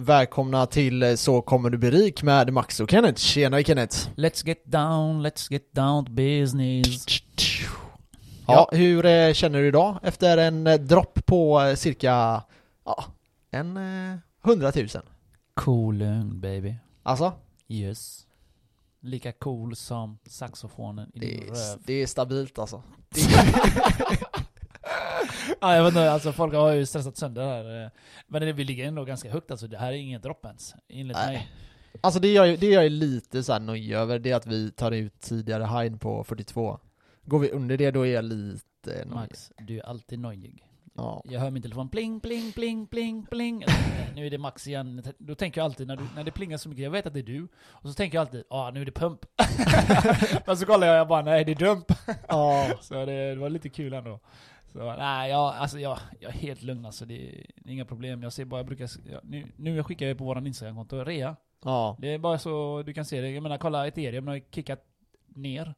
Välkomna till eh, Så kommer du bli rik med Max och Kenneth. Tjena Kenneth! Let's get down, let's get down to business. Ja, hur eh, känner du idag efter en eh, dropp på cirka, ja, en hundratusen? Cool lugn baby. Alltså, Yes. Lika cool som saxofonen i det din är, röv. det är stabilt alltså. Ja, jag vet inte, alltså folk har ju stressat sönder det här. eh, Men det, vi ligger ändå ganska högt alltså. Det här är ingen dropp ens. Enligt Nej. mig. Alltså det jag, det jag är lite så här nöjd över, det är att vi tar ut tidigare high på 42. Går vi under det då är jag lite nöjd. Max, du är alltid nojig. Ja. Jag hör min telefon pling, pling, pling, pling, pling. nu är det Max igen. Då tänker jag alltid, när, du, när det plingar så mycket, jag vet att det är du. Och så tänker jag alltid, ja ah, nu är det pump. Men så kollar jag, jag bara, nej det är dump. ja. Så det, det var lite kul ändå. Så nej, jag, alltså jag, jag är helt lugn alltså. Det är, det är inga problem. Jag ser bara, jag brukar, jag, nu, nu skickar jag på våran Instagram-konto, rea. Ja. Det är bara så du kan se det. Jag menar, kolla ethereum har kickat ner.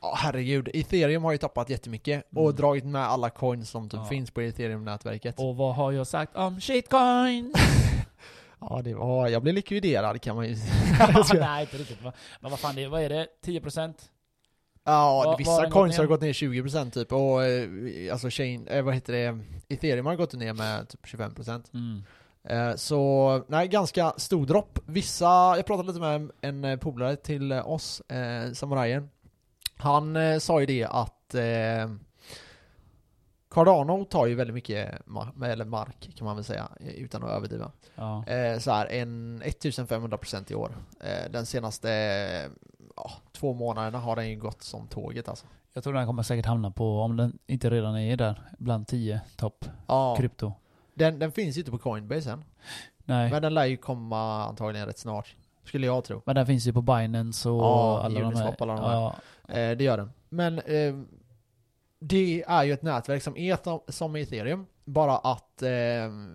Ja, herregud. Ethereum har ju tappat jättemycket och Mm. dragit med alla coins som typ Ja. finns på ethereum-nätverket. Och vad har jag sagt om shitcoin? Ja, det var, jag blev likviderad kan man ju nej, inte riktigt. Men vad fan, det, vad är det? 10%? Ja, vad vissa den coins har gått ner 20% typ och eh, alltså chain, eh, vad heter det, ethereum har gått ner med typ 25% Mm. eh, Så, nej ganska stor dropp. Vissa, jag pratade lite med en, polare till oss, eh, samurajen Han eh, sa ju det att Cardano tar ju väldigt mycket ma- eller mark kan man väl säga, utan att överdriva Ja. eh, så här, en 1500% i år. Eh, den senaste ja, två månaderna har den ju gått som tåget alltså. Jag tror den kommer säkert hamna på, om den inte redan är där, bland 10 topp Ja, krypto. den, den finns ju inte på Coinbase än. Nej. Men den lär ju komma antagligen rätt snart. Skulle jag tro. Men den finns ju på Binance och Ja, alla de här. Alla de här. Ja, Eh, det gör den. Men eh, det är ju ett nätverk som är som, ethereum. Bara att eh,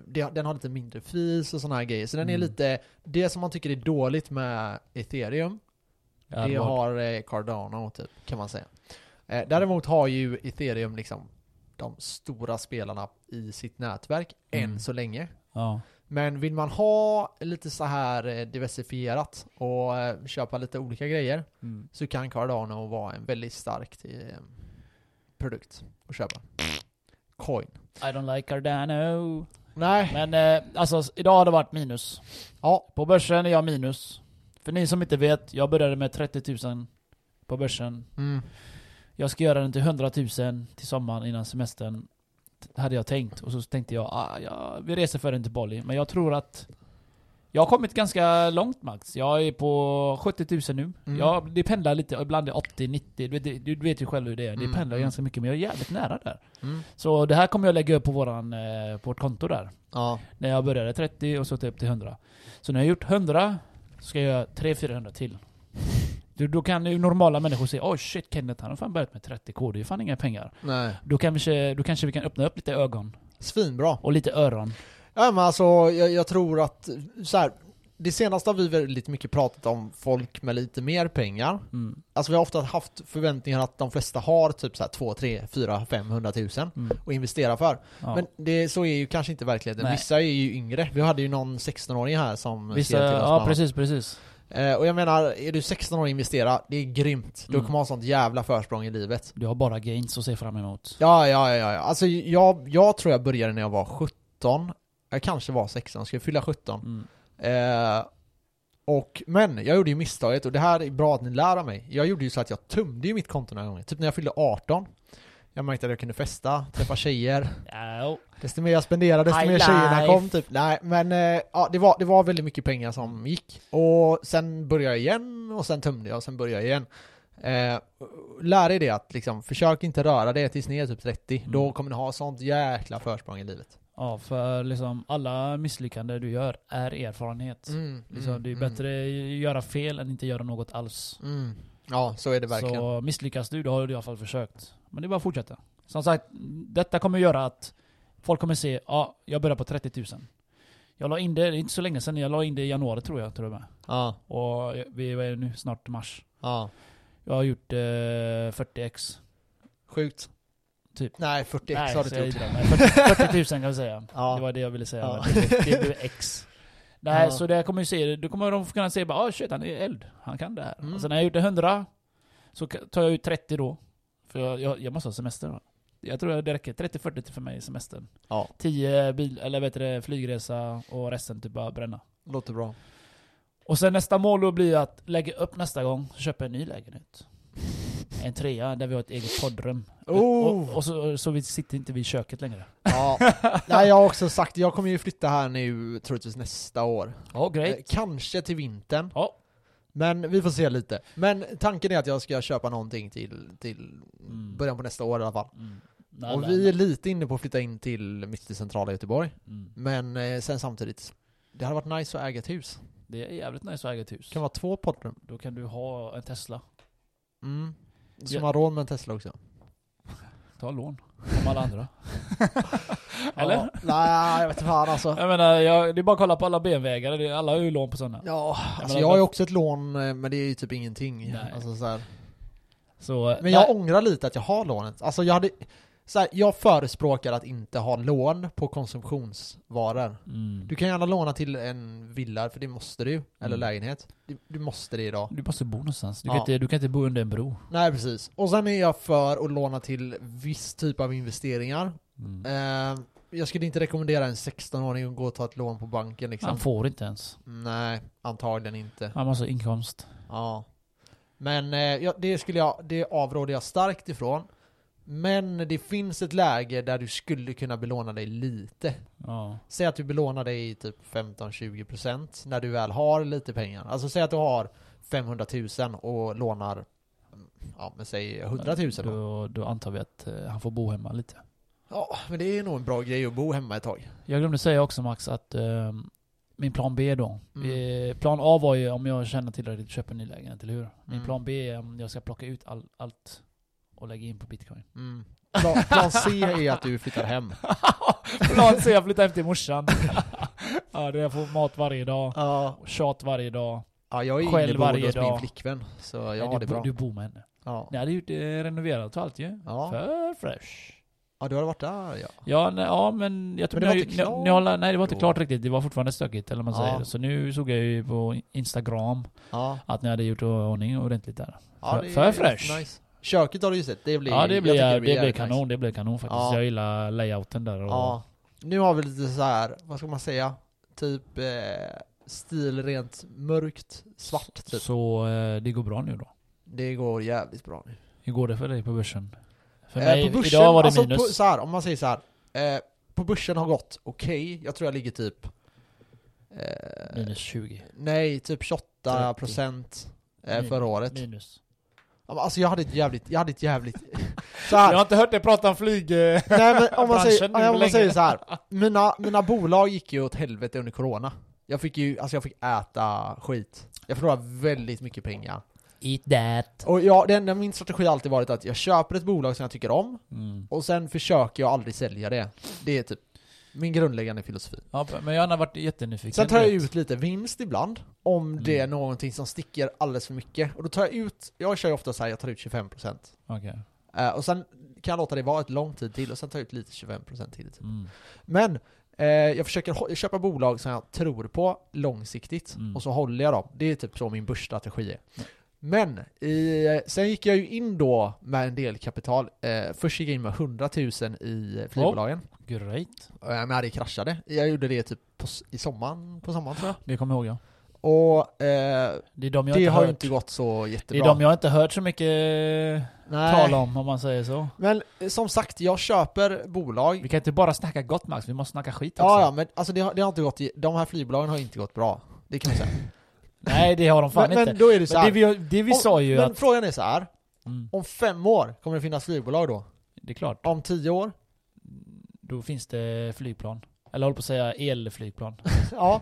det, den har lite mindre fees och sådana här grejer. Så den är Mm. lite, det som man tycker är dåligt med ethereum ja, det har eh, Cardano typ, kan man säga. Eh, däremot har ju ethereum liksom de stora spelarna i sitt nätverk Mm. än så länge. ja. Men vill man ha lite så här eh, diversifierat och köpa lite olika grejer Mm. så kan Cardano vara en väldigt stark produkt att köpa. Coin. I don't like Cardano. Nej. Men eh, alltså, idag har det varit minus. Ja. På börsen är jag minus. För ni som inte vet, jag började med 30 000 på börsen. Mm. Jag ska göra den till 100 000 till sommaren innan semestern. Hade jag tänkt. Och så tänkte jag, ah, ja, vi reser för den till Bali. Men jag tror att jag har kommit ganska långt Max. Jag är på 70 000 nu. Mm. Jag, det pendlar lite, ibland är det 80, 90. Du, vet- du vet ju själv hur det är. Det Mm, pendlar mm. ganska mycket, men jag är jävligt nära där. Mm. Så det här kommer jag lägga upp på, våran, eh, på vårt konto där. Ja. När jag började 30 och så upp till 100. Så när jag har gjort 100 ska jag göra 300-400 till. Då, då kan ju normala människor säga oj shit Kenneth han har fan börjat med 30k, det är fan inga pengar. Nej. Då kanske, då kanske vi kan öppna upp lite ögon Svinbra. och lite öron. Ja men alltså, jag, jag tror att så här, det senaste har vi väldigt mycket pratat om folk med lite mer pengar. Mm. Alltså vi har ofta haft förväntningar att de flesta har typ så här 2, 3, 4, 500 tusen Mm. att investera för. Ja. Men det, så är ju kanske inte verkligheten. Nej. Vissa är ju yngre. Vi hade ju någon 16-åring här som Vissa, till oss bland ja annat. precis, precis. Eh, och jag menar, är du 16 år och investera, det är grymt. Du Mm. kommer ha sånt jävla försprång i livet. Du har bara gains att se fram emot. Ja, ja, ja, ja. Alltså jag, jag tror jag började när jag var 17. Jag kanske var 16, ska jag fylla 17. Mm. Eh, och, men jag gjorde ju misstaget, och det här är bra att ni lär av mig. Jag gjorde ju så att jag tömde ju mitt konto några gånger. Typ när jag fyllde 18. Jag märkte att jag kunde festa, träffa tjejer. Ja, Desto mer jag spenderade, desto High mer tjejerna life. kom typ. Nej, men eh, ja, det var, det var väldigt mycket pengar som gick. Och sen började jag igen, och sen tömde jag, och sen började jag igen. Eh, lär dig det att liksom, försök inte röra det tills ni är typ 30. Mm. Då kommer ni ha sånt jäkla försprång i livet. Ja, för liksom alla misslyckanden du gör är erfarenhet. Mm, Liksom, mm, det är mm, bättre att göra fel än inte göra något alls. Mm. Ja, så är det verkligen. Så misslyckas du, då har du i alla fall försökt. Men det är bara att fortsätta. Som sagt, detta kommer göra att folk kommer se, ja, jag börjar på 30 000. Jag la in det, det är inte så länge sedan, jag la in det i januari tror jag, tror jag med. Ja, Och vi är nu snart mars. ja. Jag har gjort eh, 40x. Sjukt. Typ. Nej, 40x Nej, har du inte gjort. gjorde det. Nej, 40, 40 000 kan vi säga. Ja. Det var det jag ville säga. Ja. Det, det blev x. Nej, Ja. så det kommer ju se, då kommer de kunna se bara ah shit han är eld, han kan det här. Mm. Och sen när jag gjort det 100, så tar jag ut 30 då. För jag, jag, jag måste ha semester. va. Jag tror det räcker, 30-40 för mig i semestern. Ja, 10 bil, eller vet du det, flygresa och resten typ bara bränna. låter bra. Och sen nästa mål då blir att lägga upp nästa gång, köpa en ny lägenhet. En trea där vi har ett eget poddrum. Oh. Och, och så, så vi sitter inte vid köket längre. Ja. Nej, jag har också sagt, jag kommer ju flytta här nu troligtvis nästa år. Ja, Eh, great. Kanske till vintern. Ja. Men vi får se lite. Men tanken är att jag ska köpa någonting till, till Mm. början på nästa år i alla fall. Mm. Nej, Och nej, vi är lite inne på att flytta in till mitt i centrala Göteborg. Mm. Men eh, sen samtidigt, det hade varit nice att äga ett hus. Det är jävligt nice att äga ett hus. Det kan vara två poddrum. Då kan du ha en Tesla. Mm. Som Ja. har råd med en Tesla också. Ta lån. Som alla andra. Eller? Ja. Nej, jag vet inte fan alltså. Jag menar, jag, det är bara att kolla på alla BMW-ägare. Alla har ju lån på sådana. Ja, alltså men- jag har ju också ett lån, eh, men det är ju typ ingenting. Nej. Alltså, så. Så, Men jag ångrar lite att jag har lånet. Alltså jag hade, så här, jag förespråkar att inte ha lån på konsumtionsvaror. Mm. Du kan gärna låna till en villa, för det måste du. Eller Mm. lägenhet. Du, du måste det idag. Du måste bo någonstans. Du, Ja. kan inte, du kan inte bo under en bro. Nej precis. Och sen är jag för att låna till viss typ av investeringar. Mm. Eh, jag skulle inte rekommendera en 16-åring att gå och ta ett lån på banken liksom. Han får inte ens. Nej, antagligen inte. Han måste ha inkomst. Ja. Men eh, det skulle jag, det avråder jag starkt ifrån. Men det finns ett läge där du skulle kunna belåna dig lite. Ja. Säg att du belånar dig i typ 15-20% när du väl har lite pengar. Alltså säg att du har 500 000 och lånar, ja men säg 100 000 då. Då, då antar vi att eh, han får bo hemma lite. Ja, men det är nog en bra grej att bo hemma ett tag. Jag glömde säga också Max att eh, min plan B då. Mm. Eh, plan A var ju om jag känner tillräckligt köpa en ny lägenhet, eller hur? Min Mm. plan B är om jag ska plocka ut all, allt och lägga in på bitcoin. Mm. Plan, plan C är att du flyttar hem. plan C, jag flyttar hem till morsan. ja, jag får mat varje dag. Ja, Tjat varje dag. ja jag är Själv varje hos min dag. flickvän. Så jag Nej, har du, det bra. du bor med henne. Ja. Ni hade gjort det renoverat och allt ju. Ja. För fresh. ja, du har varit där ja. Ja, nej, ja men jag tror Men det var ni- inte ni- klart ni har- Nej det var inte då. klart riktigt, det var fortfarande stökigt eller man Ja. säger. Så nu såg jag ju på Instagram Ja, att ni hade gjort ordning ordentligt där. ja För- det är för fresh. Nice. Köket har du ju sett, det blir ja det blir, tycker det blir, jävligt kanon, nice. det blir kanon faktiskt. Ja. Jag gillar layouten där och... Ja. Nu har vi lite så här, vad ska man säga? Typ eh, stil rent mörkt, svart typ. Så eh, det går bra nu då. Det går jävligt bra nu. Hur går det för dig på börsen? För Eh, mig, på börsen, idag var det alltså minus. På, så här, om man säger så här. Eh, på börsen har gått okej, jag tror jag ligger typ... Eh, minus 20. Nej, typ 28 procent eh, förra året. Minus. Alltså jag hade ett jävligt, jag hade ett jävligt... så Jag här, har inte hört dig prata om flyg... eh, nej men om man säger, nu om man säger så här. Mina, mina bolag gick ju åt helvete under corona. Jag fick ju, alltså jag fick äta skit. Jag förlorade väldigt mycket pengar. Eat that. Och ja, det enda, min strategi har alltid varit att jag köper ett bolag som jag tycker om, Mm. och sen försöker jag aldrig sälja det. Det är typ min grundläggande filosofi. Ja, men jag har varit jättenyfiken. Sen tar jag ut lite vinst ibland, om det är Mm. någonting som sticker alldeles för mycket. Och då tar jag ut, jag kör ju ofta så här, jag tar ut 25%. Okej. Eh, och sen kan jag låta det vara ett lång tid till, och sen tar jag ut lite 25% till. Typ. Mm. Men, eh, jag försöker köpa bolag som jag tror på långsiktigt, Mm. och så håller jag dem. Det är typ så min börsstrategi är. Men, i, sen gick jag ju in då med en del kapital. Eh, först gick jag in med 100 000 i flygbolagen. Great. Eh, men det kraschade. Jag gjorde det typ på, i sommaren, på sommaren tror jag. Det kommer jag ihåg ja. Och eh, Det de det har ju inte gått så det jättebra. är de jag inte hört så mycket Nej. tal om, om man säger så. Men som sagt, jag köper bolag. Vi kan inte bara snacka gott Max, vi måste snacka skit också. Ja, ja, men alltså det har, det har inte gått, de här flygbolagen har inte gått bra. Det kan man säga. Nej det har de fan men, inte. men då är det så här. det vi, det vi om- sa ju men att... frågan är så här. Mm, om fem år kommer det finnas flygbolag då? det är klart. Om tio år? Då finns det flygplan. Eller håller på att säga elflygplan. Ja.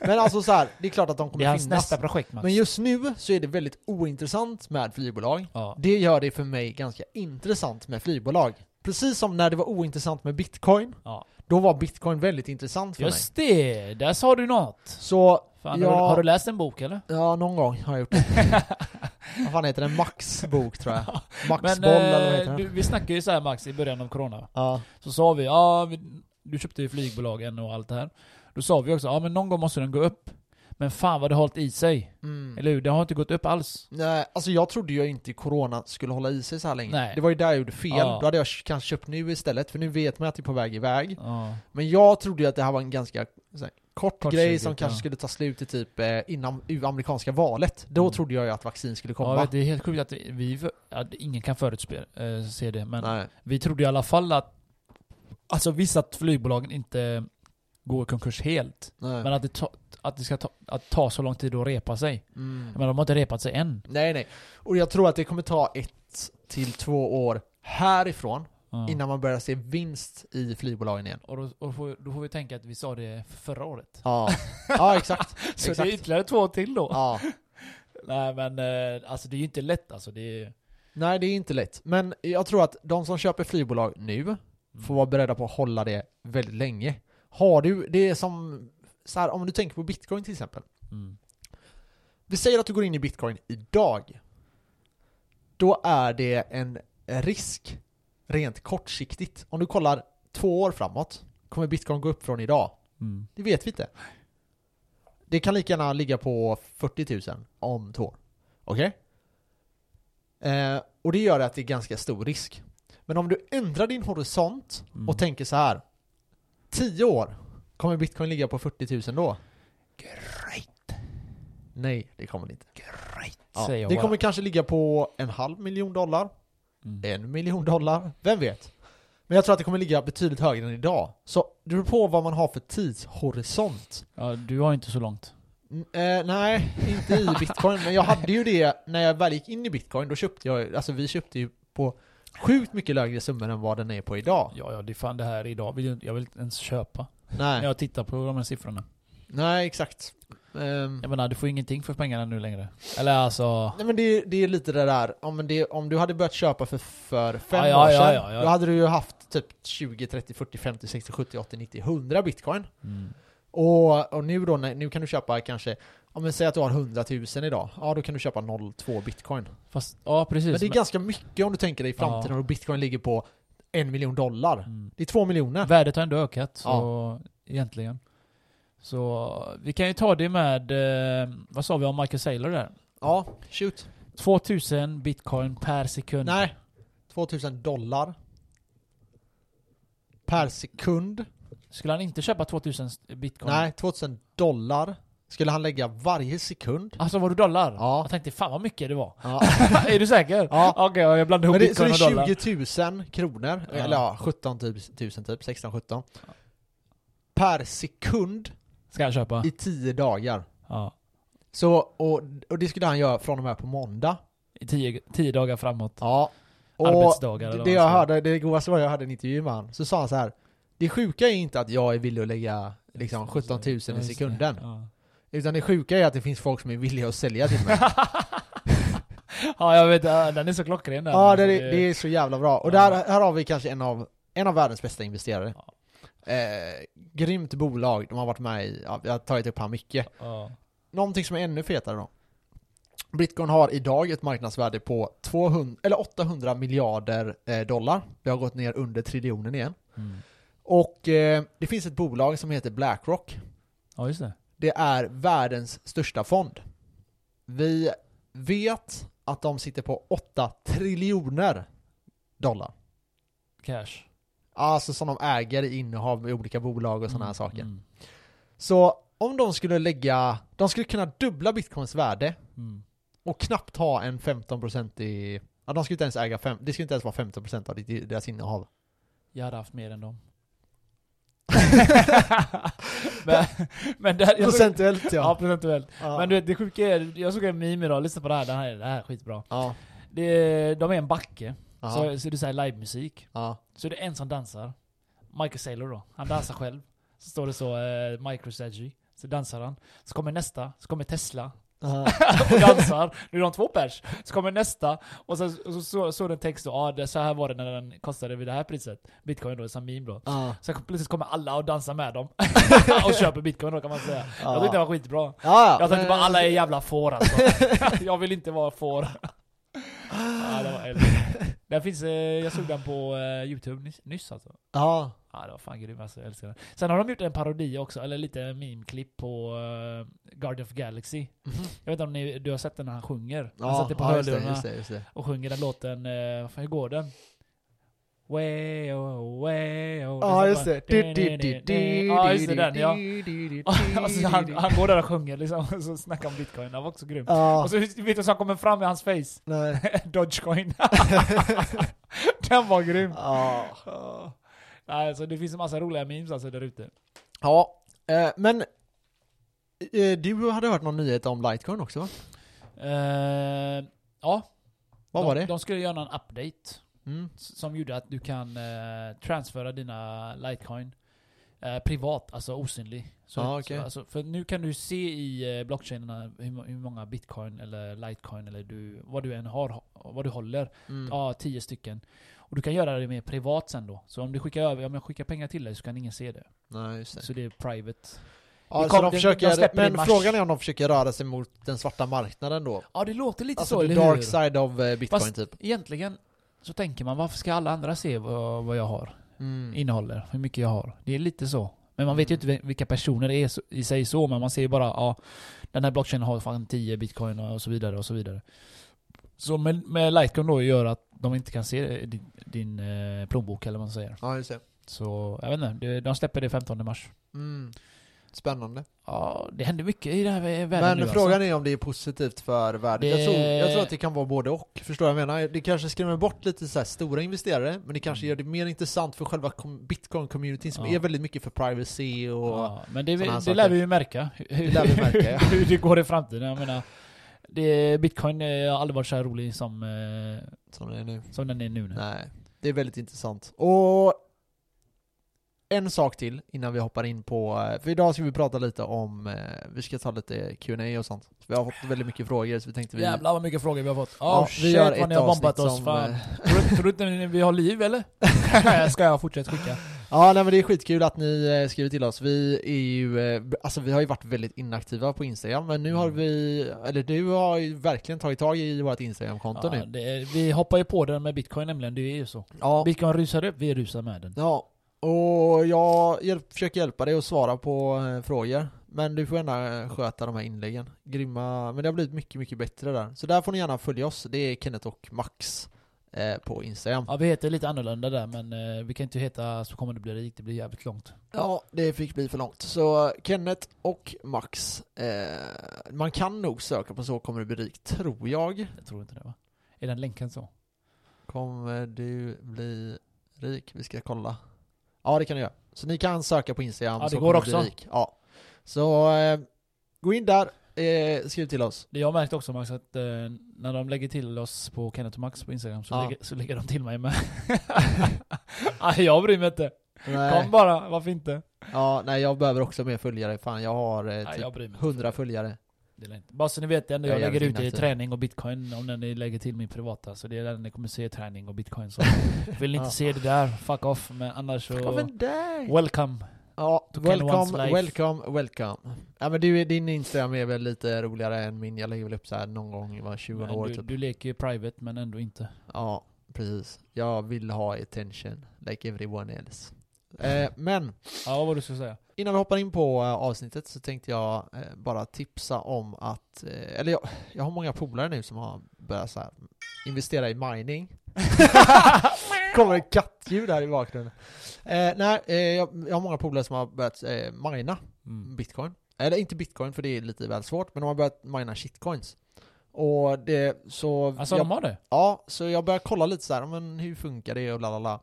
Men alltså så här, det är klart att de Det är kommer hans finnas. nästa projekt Max. Men just nu så är det väldigt ointressant med flygbolag. Ja. Det gör det för mig ganska intressant med flygbolag. Precis som när det var ointressant med bitcoin, ja. Då var bitcoin väldigt intressant för mig. Just det, där sa du något. Så, Fan, Ja. har, du, läst en bok eller? ja någon gång har jag gjort det. vad fan heter den? Max bok tror jag. Max Men eller vad eh, heter du, den? vi snackade ju så här Max i början av corona. Ja. Så sa vi, ja, vi, du köpte ju flygbolagen och allt det här. Då sa vi också, ja men någon gång måste den gå upp. Men fan vad det har hållit i sig. Mm. Eller hur? Det har inte gått upp alls. Nej, alltså jag trodde ju inte corona skulle hålla i sig så här länge. Nej. Det var ju där jag gjorde fel. Ja. Då hade jag kanske köpt nu istället, för nu vet man att det är på väg iväg. Ja. Men jag trodde ju att det här var en ganska här, kort Kort grej som kanske ja. skulle ta slut i typ eh, innan amerikanska valet. Då Mm. trodde jag ju att vaccin skulle Ja, komma. vet, det är helt sjukt att vi, att ingen kan förutse eh, se det, men Nej. vi trodde i alla fall att Alltså vissa flygbolag inte går i konkurs helt. Nej. Men att det, ta, att det ska ta, att ta så lång tid att repa sig. Mm. Men de har inte repat sig än. nej, nej. Och jag tror att det kommer ta ett till två år härifrån Ja. innan man börjar se vinst i flygbolagen igen. Och, då, och får, då får vi tänka att vi sa det förra året. Ja, ja exakt. Så exakt. det är ytterligare två till då. Ja. Nej men eh, alltså det är ju inte lätt alltså. Det är, Nej, det är inte lätt. Men jag tror att de som köper flygbolag nu får vara beredda på att hålla det väldigt länge. Har du, det är som, så här, om du tänker på bitcoin till exempel. mm. Vi säger att du går in i bitcoin idag. Då är det en risk rent kortsiktigt. Om du kollar två år framåt, kommer bitcoin gå upp från idag? Mm. Det vet vi inte. Det kan lika gärna ligga på 40 000 om två år. Okej? Eh, och det gör att det är ganska stor risk. Men om du ändrar din horisont Mm. och tänker så här. 10 år, kommer bitcoin ligga på 40 000 då? Great. Nej, det kommer det inte. Great. Ja, Säger jag det bara. kommer kanske ligga på en halv miljon dollar, Mm. en miljon dollar, vem vet? Men jag tror att det kommer ligga betydligt högre än idag. Så det beror på vad man har för tidshorisont. Ja, du har inte så långt. N- Eh, nej, inte i bitcoin, men jag hade ju det när jag väl gick in i bitcoin, då köpte jag, alltså vi köpte ju på sjukt mycket lägre summor än vad den är på idag. Ja, ja, det är fan det här idag. Vill jag, jag vill inte ens köpa. När Nej, jag tittar på de här siffrorna. nej exakt. Ehm, Jag menar, du får ingenting för pengarna nu längre. Eller alltså... Nej men det, det är lite det där, om, men det, om du hade börjat köpa för, för fem Ja, ja, år ja, sedan, ja, ja. då hade du ju haft typ 20, 30, 40, 50, 60, 70, 80, 90, 100 bitcoin. Mm. Och, och nu då, när- nu kan du köpa kanske, om vi säger att du har 100 000 idag, ja då kan du köpa 0,2 bitcoin. Fast, ja precis. Men det är ganska mycket om du tänker dig i framtiden Ja. och bitcoin ligger på en miljon dollar. Mm. Det är två miljoner. Värdet har ändå ökat, så egentligen. Så vi kan ju ta det med, eh, vad sa vi om Michael Saylor där? Ja, shoot. 2000 bitcoin per sekund. Nej, 2000 dollar. Per sekund. Skulle han inte köpa 2000 bitcoin? Nej, 2000 dollar skulle han lägga varje sekund. Alltså var du dollar? Ja. Jag tänkte fan vad mycket det var. Ja. är du säker? Ja. Okej, jag blandade ihop det, så det bitcoin och dollar. är 20 000 kronor, Ja. eller ja, 17 000 typ, 16-17. Per sekund Ska jag köpa? i 10 dagar. Ja. Så, och, och det skulle han göra från och med på måndag. I tio, tio dagar framåt. Ja. Och Arbetsdagar eller det, det jag hörde, det godaste var jag hörde en intervju med han, så sa han så här. Det sjuka är inte att jag är villig att lägga liksom 17 000 Ja, i det. sekunden. Ja. Utan det sjuka är att det finns folk som är villiga att sälja till mig. ja, jag vet. Den är så klockren den. ja, det, Alltså, är- det är så jävla bra. Och där, här har vi kanske en av, en av världens bästa investerare. Ja. Eh, grymt bolag, de har varit med i, ja, jag har tagit upp här mycket. Ja. Någonting som är ännu fetare då. Bitcoin har idag ett marknadsvärde på 200, eller 800 miljarder eh, dollar. Det har gått ner under triljonen igen. Mm. Och eh, det finns ett bolag som heter Blackrock. ja, just det. Det är världens största fond. Vi vet att de sitter på 8 triljoner dollar. Cash. Alltså som de äger i innehav i olika bolag och sådana här Mm, saker. Mm. Så om de skulle lägga, de skulle kunna dubbla bitcoins värde Mm. och knappt ha en 15% i, ja de skulle inte ens äga fem, det skulle inte ens vara 15% av deras innehav. Jag hade haft mer än dem. men, men där, jag såg, Procentuellt ja, ja. procentuellt. ja. Men du vet, det sjuka är, jag såg en meme idag, lyssna på det här, det här, är- det här är skitbra. ja. Det, de är en backe, Ja. så, så det är såhär livemusik. ja. Så är det en som dansar. Michael Saylor då. Han dansar själv. Så står det så, eh, MicroStrategy. Så dansar han. Så kommer nästa, så kommer Tesla. Och dansar. Nu är de två pers. Så kommer nästa. Och så och så, så, så det en text då. Ja, det, så här var det när den kostade vid det här priset. Bitcoin då, som meme då. Ja. Så plötsligt kommer alla och dansar med dem. och köper bitcoin då kan man säga. Ja. Jag tyckte det var skitbra. Ja, Jag tänkte men- bara alla är jävla får alltså. jag vill inte vara får. ja, det var eld. Den finns, eh, jag såg den på eh, youtube nyss, nyss alltså. Ja. Ja, det var fan grym alltså, jag älskar den. Sen har de gjort en parodi också, eller lite meme-klipp på uh, Guardian of Galaxy. Jag vet inte om ni, du har sett den när han sjunger? han sätter på ja, hörlurarna och sjunger den låten, uh, hur går den? Way oh, way oh. Ja, just det. Ja, just det, den ja. Alltså, han, han går där och sjunger liksom, och så snackar om bitcoin, det var också grymt. Ja, Och så vet du vad som kommer fram i hans face? nej. Dogecoin. den var grym. Ja. Alltså det finns en massa roliga memes alltså där ute. Ja, eh, men eh, du hade hört någon nyhet om Litecoin också? Eh, ja. Vad de, var det? De skulle göra en update Mm. som gjorde att du kan eh, transfera dina Litecoin eh, privat, alltså osynlig. Så, Ja, okej. så, alltså, för nu kan du se i eh, blockchainerna hur, hur många bitcoin eller litecoin eller du, vad du än har, vad du håller. Mm. Ja, tio stycken. Och du kan göra det mer privat sen då. Så om du skickar över, om jag skickar pengar till dig så kan ingen se det. Nej, just det. Så det är private. Ja, Det så kom- de de- försöker, de men frågan är om de försöker röra sig mot den svarta marknaden då? Ja, det låter lite Alltså så, eller dark hur? side of eh, bitcoin Fast- typ. Egentligen så tänker man, varför ska alla andra se vad, vad jag har? Mm. Innehåller, hur mycket jag har. Det är lite så. Men man vet ju inte vil- vilka personer det är i sig så, men man ser ju bara, ja, den här blockchainen har fan 10 bitcoin och så vidare och så vidare. Så med, med Litecoin då gör att de inte kan se din, din eh, plånbok eller vad man säger. Ja, just det. Så, jag vet inte, det- de släpper det 15 mars. Mm. Spännande. Ja, det händer mycket i den här världen Men nu frågan alltså. är om det är positivt för världen. Jag, Det- tror, jag tror att det kan vara både och. Förstår du vad jag menar? Det kanske skrämmer bort lite så stora investerare, men det kanske Mm. gör det mer intressant för själva bitcoin-communityn som Ja. är väldigt mycket för privacy och... Ja, men det, här det lär vi ju märka. Det lär vi märka, ja. hur det går i framtiden. Jag menar, det, bitcoin eh, har aldrig varit så här rolig som, eh, Som det är nu. som den är nu. Nej, det är väldigt intressant. Och en sak till innan vi hoppar in på, eh, för idag ska vi prata lite om, vi ska ta lite Q&A och sånt. Så vi har fått väldigt mycket frågor så vi tänkte vi... Jävlar vad mycket frågor vi har fått. Oh, Ja, shit vi gör vad ett ni har bombat oss. som, Fan. Tror, tror du inte vi har liv eller? Ska jag fortsätta skicka? Ja, nej men det är skitkul att ni eh, skriver till oss. Vi är ju, eh, alltså vi har ju varit väldigt inaktiva på Instagram, men nu har Mm. vi, eller du har ju verkligen tagit tag i vårt Instagram-konto Ja, nu. är- vi hoppar ju på den med bitcoin nämligen, det är ju så. Ja, Bitcoin rusar upp, vi rusar med den. ja. Och jag hjälp, försöker hjälpa dig att svara på eh, frågor. Men du får gärna sköta de här inläggen. Grymma, men det har blivit mycket, mycket bättre där. Så där får ni gärna följa oss. Det är Kenneth och Max eh, på Instagram. Ja, vi heter lite annorlunda där, men eh, vi kan inte heta så kommer det bli rikt, det blir jävligt långt. Ja, det fick bli för långt. Så Kenneth och Max, eh, man kan nog söka på så kommer du bli rik, tror jag. Jag tror inte det va? Är den länken så? Kommer du bli rik? Vi ska kolla. Ja, det kan du göra. Så ni kan söka på Instagram. Ja, det så går också. Rik. Ja. Så eh, gå in där, eh, skriv till oss. Det jag har märkt också Max, att eh, när de lägger till oss på Kenneth och Max på Instagram så, Ja. lägger, så lägger de till mig med. Jag bryr mig inte. Nej. Kom bara, varför inte? Ja, nej, jag behöver också mer följare. Fan, jag har eh, Nej, typ jag bryr mig inte. 100 följare. Det inte. Bara så ni vet, det enda Jag jag, lägger ut är träning och bitcoin om ni lägger till min privata. Så det är där ni kommer se träning och bitcoin. Så vill ni inte se det där, fuck off. Men annars så... Welcome. Ja, welcome, welcome, welcome. Ja men du, din Instagram är väl lite roligare än min, jag lägger väl upp så här någon gång var 20 Men år du, typ. du leker ju private men ändå inte. Ja, precis. Jag vill ha attention, like everyone else. Eh, men, Ja, vad du skulle säga? innan vi hoppar in på eh, avsnittet så tänkte jag eh, bara tipsa om att, eh, eller jag, jag har många polare nu som har börjat så här, investera i mining. Kommer ett kattljud här i bakgrunden. Eh, nej, eh, jag, jag har många polare som har börjat eh, mina Mm. bitcoin. Eller inte bitcoin för det är lite väl svårt, men de har börjat mina shitcoins. Och det, så... Alltså jag, de har det? Ja, så jag börjar kolla lite så här, men hur funkar det och lalala.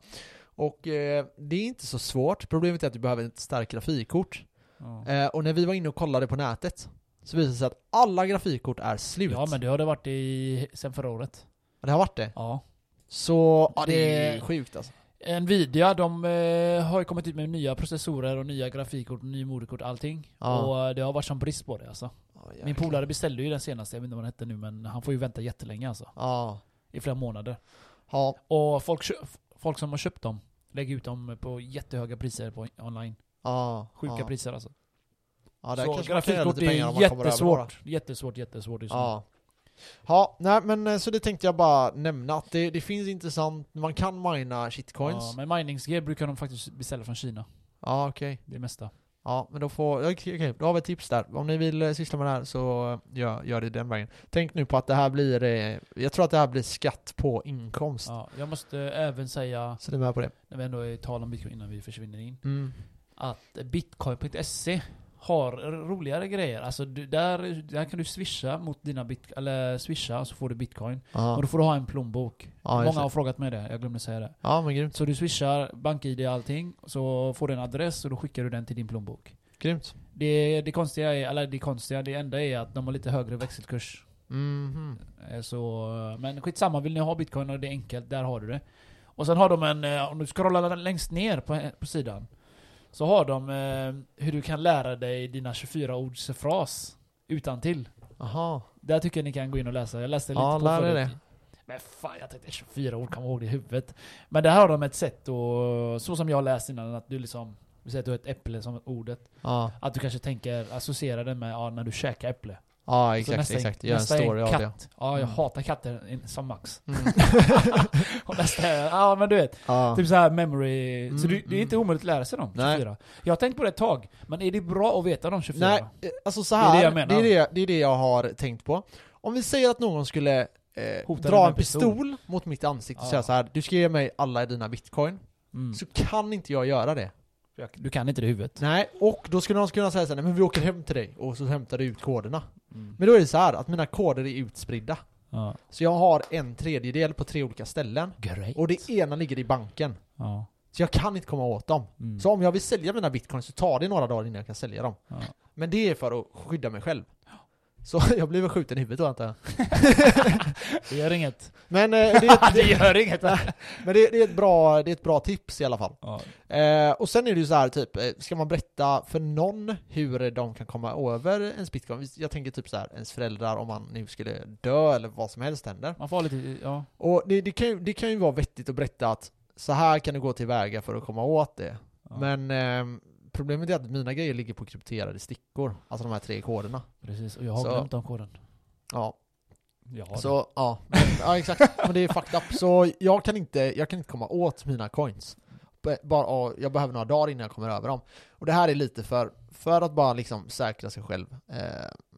Och eh, det är inte så svårt, problemet är att du behöver ett starkt grafikkort. Ja. Eh, och när vi var inne och kollade på nätet, så visade det sig att alla grafikkort är slut. ja men det har det varit i, sen förra året. Det har varit det. Ja. Så, ja det är sjukt alltså. Nvidia, de eh, har ju kommit ut med nya processorer och nya grafikkort, ny moderkort, allting. Ja. Och eh, det har varit som brist på det alltså. Ja, Min polare beställde ju den senaste, jag vet inte vad den hette nu men han får ju vänta jättelänge alltså. Ja. I flera månader. Ja. Och folk, folk som har köpt dem lägger ut dem på jättehöga priser på online. Ja. Sjuka priser alltså. Ja, där Så grafikkort är jättesvårt. Jättesvårt, jättesvårt just nu. Ja. Ja, nej men eh, så det tänkte jag bara nämna att det, det finns intressant, man kan mina shitcoins. Ja, men miningsgear brukar de faktiskt beställa från Kina. Ja, okej. Det mesta. Ja, men då får, okej, okej, då har vi ett tips där. Om ni vill eh, syssla med det här så eh, gör, gör det den vägen. Tänk nu på att det här blir, jag tror att det här blir skatt på inkomst. Ja, jag måste även säga, Så ni är med på det? när vi ändå är tal om bitcoin innan vi försvinner in, Mm. att bitcoin.se har roligare grejer. Alltså du, där, där kan du swisha mot dina bit, eller swisha så får du bitcoin. Ja, Och då får du ha en plånbok. ja, Många har frågat mig det, jag glömde säga det. ja men grymt. Så du swishar bank-id och allting, så får du en adress och då skickar du den till din plånbok. Grymt. Det, det konstiga är, eller det konstiga, det enda är att de har lite högre växelkurs. Mhm. Eh, Så, men skitsamma, vill ni ha bitcoin och det är enkelt, där har du det. Och sen har de en, eh, om du scrollar längst ner på, på sidan, så har de eh, hur du kan lära dig dina 24 ords fras utan till. Aha. Där tycker jag ni kan gå in och läsa. Jag läste lite Ja, på lär förut. det. Men fan, jag tänkte 24 ord, kommer ihåg det i huvudet. Men där har de ett sätt och så som jag läst innan, att du liksom, vi säger att du har ett äpple som ordet. Ja, Att du kanske tänker, associera det med ja, när du käkar äpple. Ja Så exakt, nästa är- exakt. Gör en nästa är story av det. katt. Ja, jag Mm. hatar katter som Max. Mm. och nästa är, ja men du vet, Ja. typ så här memory. så Mm, det, det är inte omöjligt att lära sig dem, Nej. 24. Jag har tänkt på det ett tag, men är det bra att veta de 24? Nej, eh, alltså så Det är här, det det jag är menar. det, det, är det, jag har tänkt på. Om vi säger att någon skulle eh, dra en pistol. pistol mot mitt ansikte och Ja. säga så här: du ska ge mig alla dina bitcoin. Mm. Så kan inte jag göra det. Du kan inte det i huvudet. Nej, och då skulle någon kunna säga så här, nej men vi åker hem till dig och så hämtar du ut koderna. Mm. Men då är det så här att mina koder är utspridda. Ja. Så jag har en tredjedel på tre olika ställen. Great. Och det ena ligger i banken. Ja. Så jag kan inte komma åt dem. Mm. Så om jag vill sälja mina bitcoins så tar det några dagar innan jag kan sälja dem. Ja. Men det är för att skydda mig själv. Så jag väl skjuten i huvudet då antar jag. Det gör inget. Men, eh, det, är, det det, gör inget. men det, det, är ett bra, det är ett bra tips i alla fall. Ja. Eh, och sen är det ju så här typ, eh, ska man berätta för någon hur de kan komma över ens bitcoin? Jag tänker typ så här, ens föräldrar om man nu skulle dö eller vad som helst händer. Man får lite, ja. Och det, kan ju, det kan ju vara vettigt att berätta att så här kan du gå tillväga för att komma åt det. ja. Men ehm, problemet är att mina grejer ligger på krypterade stickor. Alltså de här tre koderna. Precis, och jag har Så- glömt den koden. Ja, Jag har så ja. Men, ja exakt. Men det är fucked up. Så jag kan inte, jag kan inte komma åt mina coins. Bara, ja, jag behöver några dagar innan jag kommer över dem. Och det här är lite för, för att bara liksom säkra sig själv. Eh,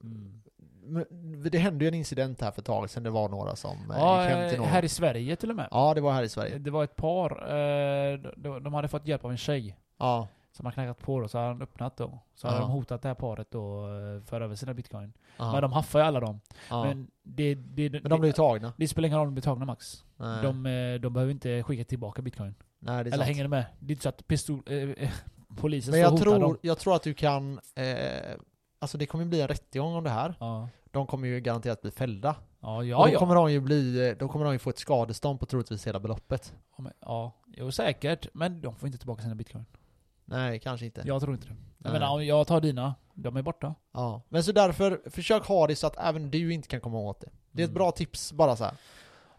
det. Mm. det hände ju en incident här för ett tag sedan, det var några som eh, Ja, gick hem till eh, någon. här i Sverige till och med. Ja, det var här i Sverige. Det var ett par, eh, de hade fått hjälp av en tjej. Ja, Som har knackat på och så har han öppnat då. Så Ja. de hotat det här paret då eh, för över sina bitcoin. ja, Men de haffar ju alla dem. ja. Men, det, det, Men de ju tagna. det spelar ingen roll om de blir tagna Max. Nej, De, eh, de behöver inte skicka tillbaka bitcoin. nej det Eller sant. hänger du med? Det är inte så att pistol, eh, polisen Men och jag hotar tror, dem. jag tror att du kan, eh, alltså det kommer bli en rättegång om det här. Ja. De kommer ju garanterat bli fällda. Ja, och ja, då ja. kommer de ju bli, då kommer de ju få ett skadestånd på troligtvis hela beloppet. Ja, men- Ja, jo säkert. Men de får inte tillbaka sina bitcoin. Nej, kanske inte. Jag tror inte det. Jag Nej. menar, om jag tar dina, de är borta. Ja. Men så därför, försök ha det så att även du inte kan komma åt det. Det är ett Mm. bra tips, bara så här.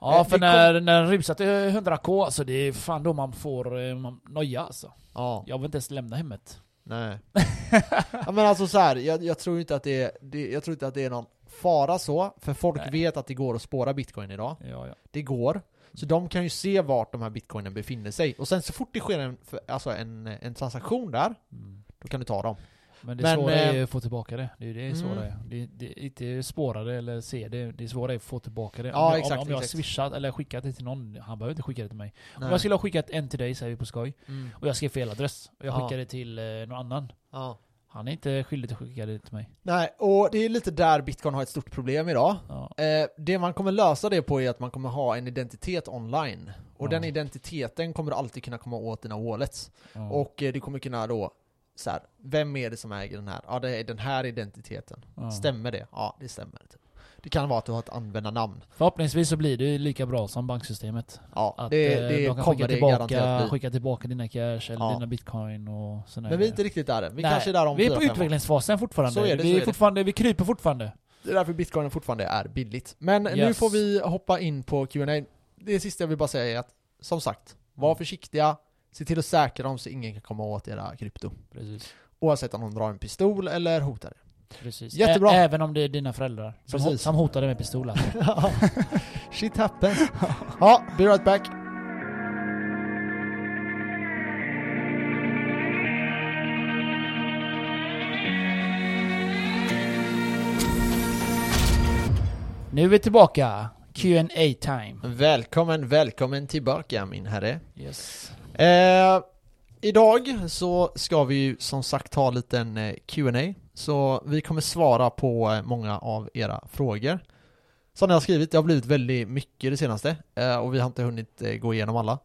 Ja, Eh, för när, när den rusar till 100k, alltså det är fan då man får eh, man, noja alltså. Ja, Jag vill inte ens lämna hemmet. nej. ja, men alltså så här, jag, jag tror inte att det är, det, jag tror inte att det är någon fara så, för folk Nej. vet att det går att spåra bitcoin idag. Ja, ja. Det går. Så de kan ju se vart de här bitcoinen befinner sig. Och sen så fort det sker en, alltså en, en transaktion där, Mm. då kan du ta dem. Men det Men, svåra är eh, ju att få tillbaka det. Det är ju det mm. svåra är. Det, det inte spåra det eller se det. Det svåra är att få tillbaka det. Ja, om jag, exakt, om, om jag har swishat eller skickat det till någon, han behöver inte skicka det till mig. Om Nej. jag skulle ha skickat en till dig, säger vi på skoj, Mm. och jag skrev fel adress, och jag Ja. skickade till eh, någon annan. Ja. Han är inte skyldig att skicka det till mig. Nej, och det är lite där bitcoin har ett stort problem idag. Ja. Eh, det man kommer lösa det på är att man kommer ha en identitet online. Och Ja. den identiteten kommer du alltid kunna komma åt dina wallets. Ja. Och eh, du kommer kunna då, så här, vem är det som äger den här? Ja, det är den här identiteten. Stämmer det? Ja, det stämmer. Typ. Det kan vara att du har ett användarnamn. Förhoppningsvis så blir det lika bra som banksystemet. Ja, Att det, eh, det de kan kommer skicka tillbaka, skicka tillbaka dina cash eller Ja. dina bitcoin och sådana Men vi är inte riktigt där än. Vi Nej, kanske är där om Vi är på utvecklingsfasen fortfarande. Så är det, vi, är är det. fortfarande vi kryper fortfarande. Det är därför bitcoin fortfarande är billigt. Men nu Yes. får vi hoppa in på Q&A. Det sista jag vill bara säga är att, som sagt, var försiktiga, se till att säkra dem så ingen kan komma åt era krypto. Precis. Oavsett om de drar en pistol eller hotar er. Precis. Jättebra. Ä- även om det är dina föräldrar som, Precis. som hotar dig med pistolen. Shit happens. ja, be right back. nu är vi tillbaka. Q&A time. Välkommen, välkommen tillbaka min herre. Yes. Eh, idag så ska vi ju som sagt ha en liten eh, Q&A så vi kommer svara på många av era frågor. Som ni har skrivit, det har blivit väldigt mycket det senaste eh, Och vi har inte hunnit eh, gå igenom alla.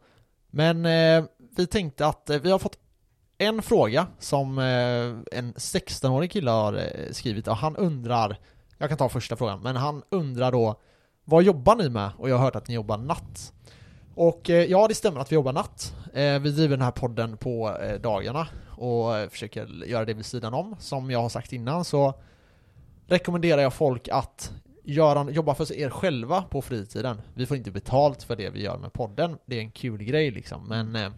Men eh, vi tänkte att vi har fått en fråga som en 16-årig kille har skrivit och han undrar Jag kan ta första frågan, men han undrar då Vad jobbar ni med? Och jag har hört att ni jobbar natt och eh, ja, det stämmer att vi jobbar natt. Eh, vi driver den här podden på eh, dagarna och försöker göra det vid sidan om. Som jag har sagt innan så rekommenderar jag folk att göra, jobba för er själva på fritiden. Vi får inte betalt för det vi gör med podden. Det är en kul grej liksom, men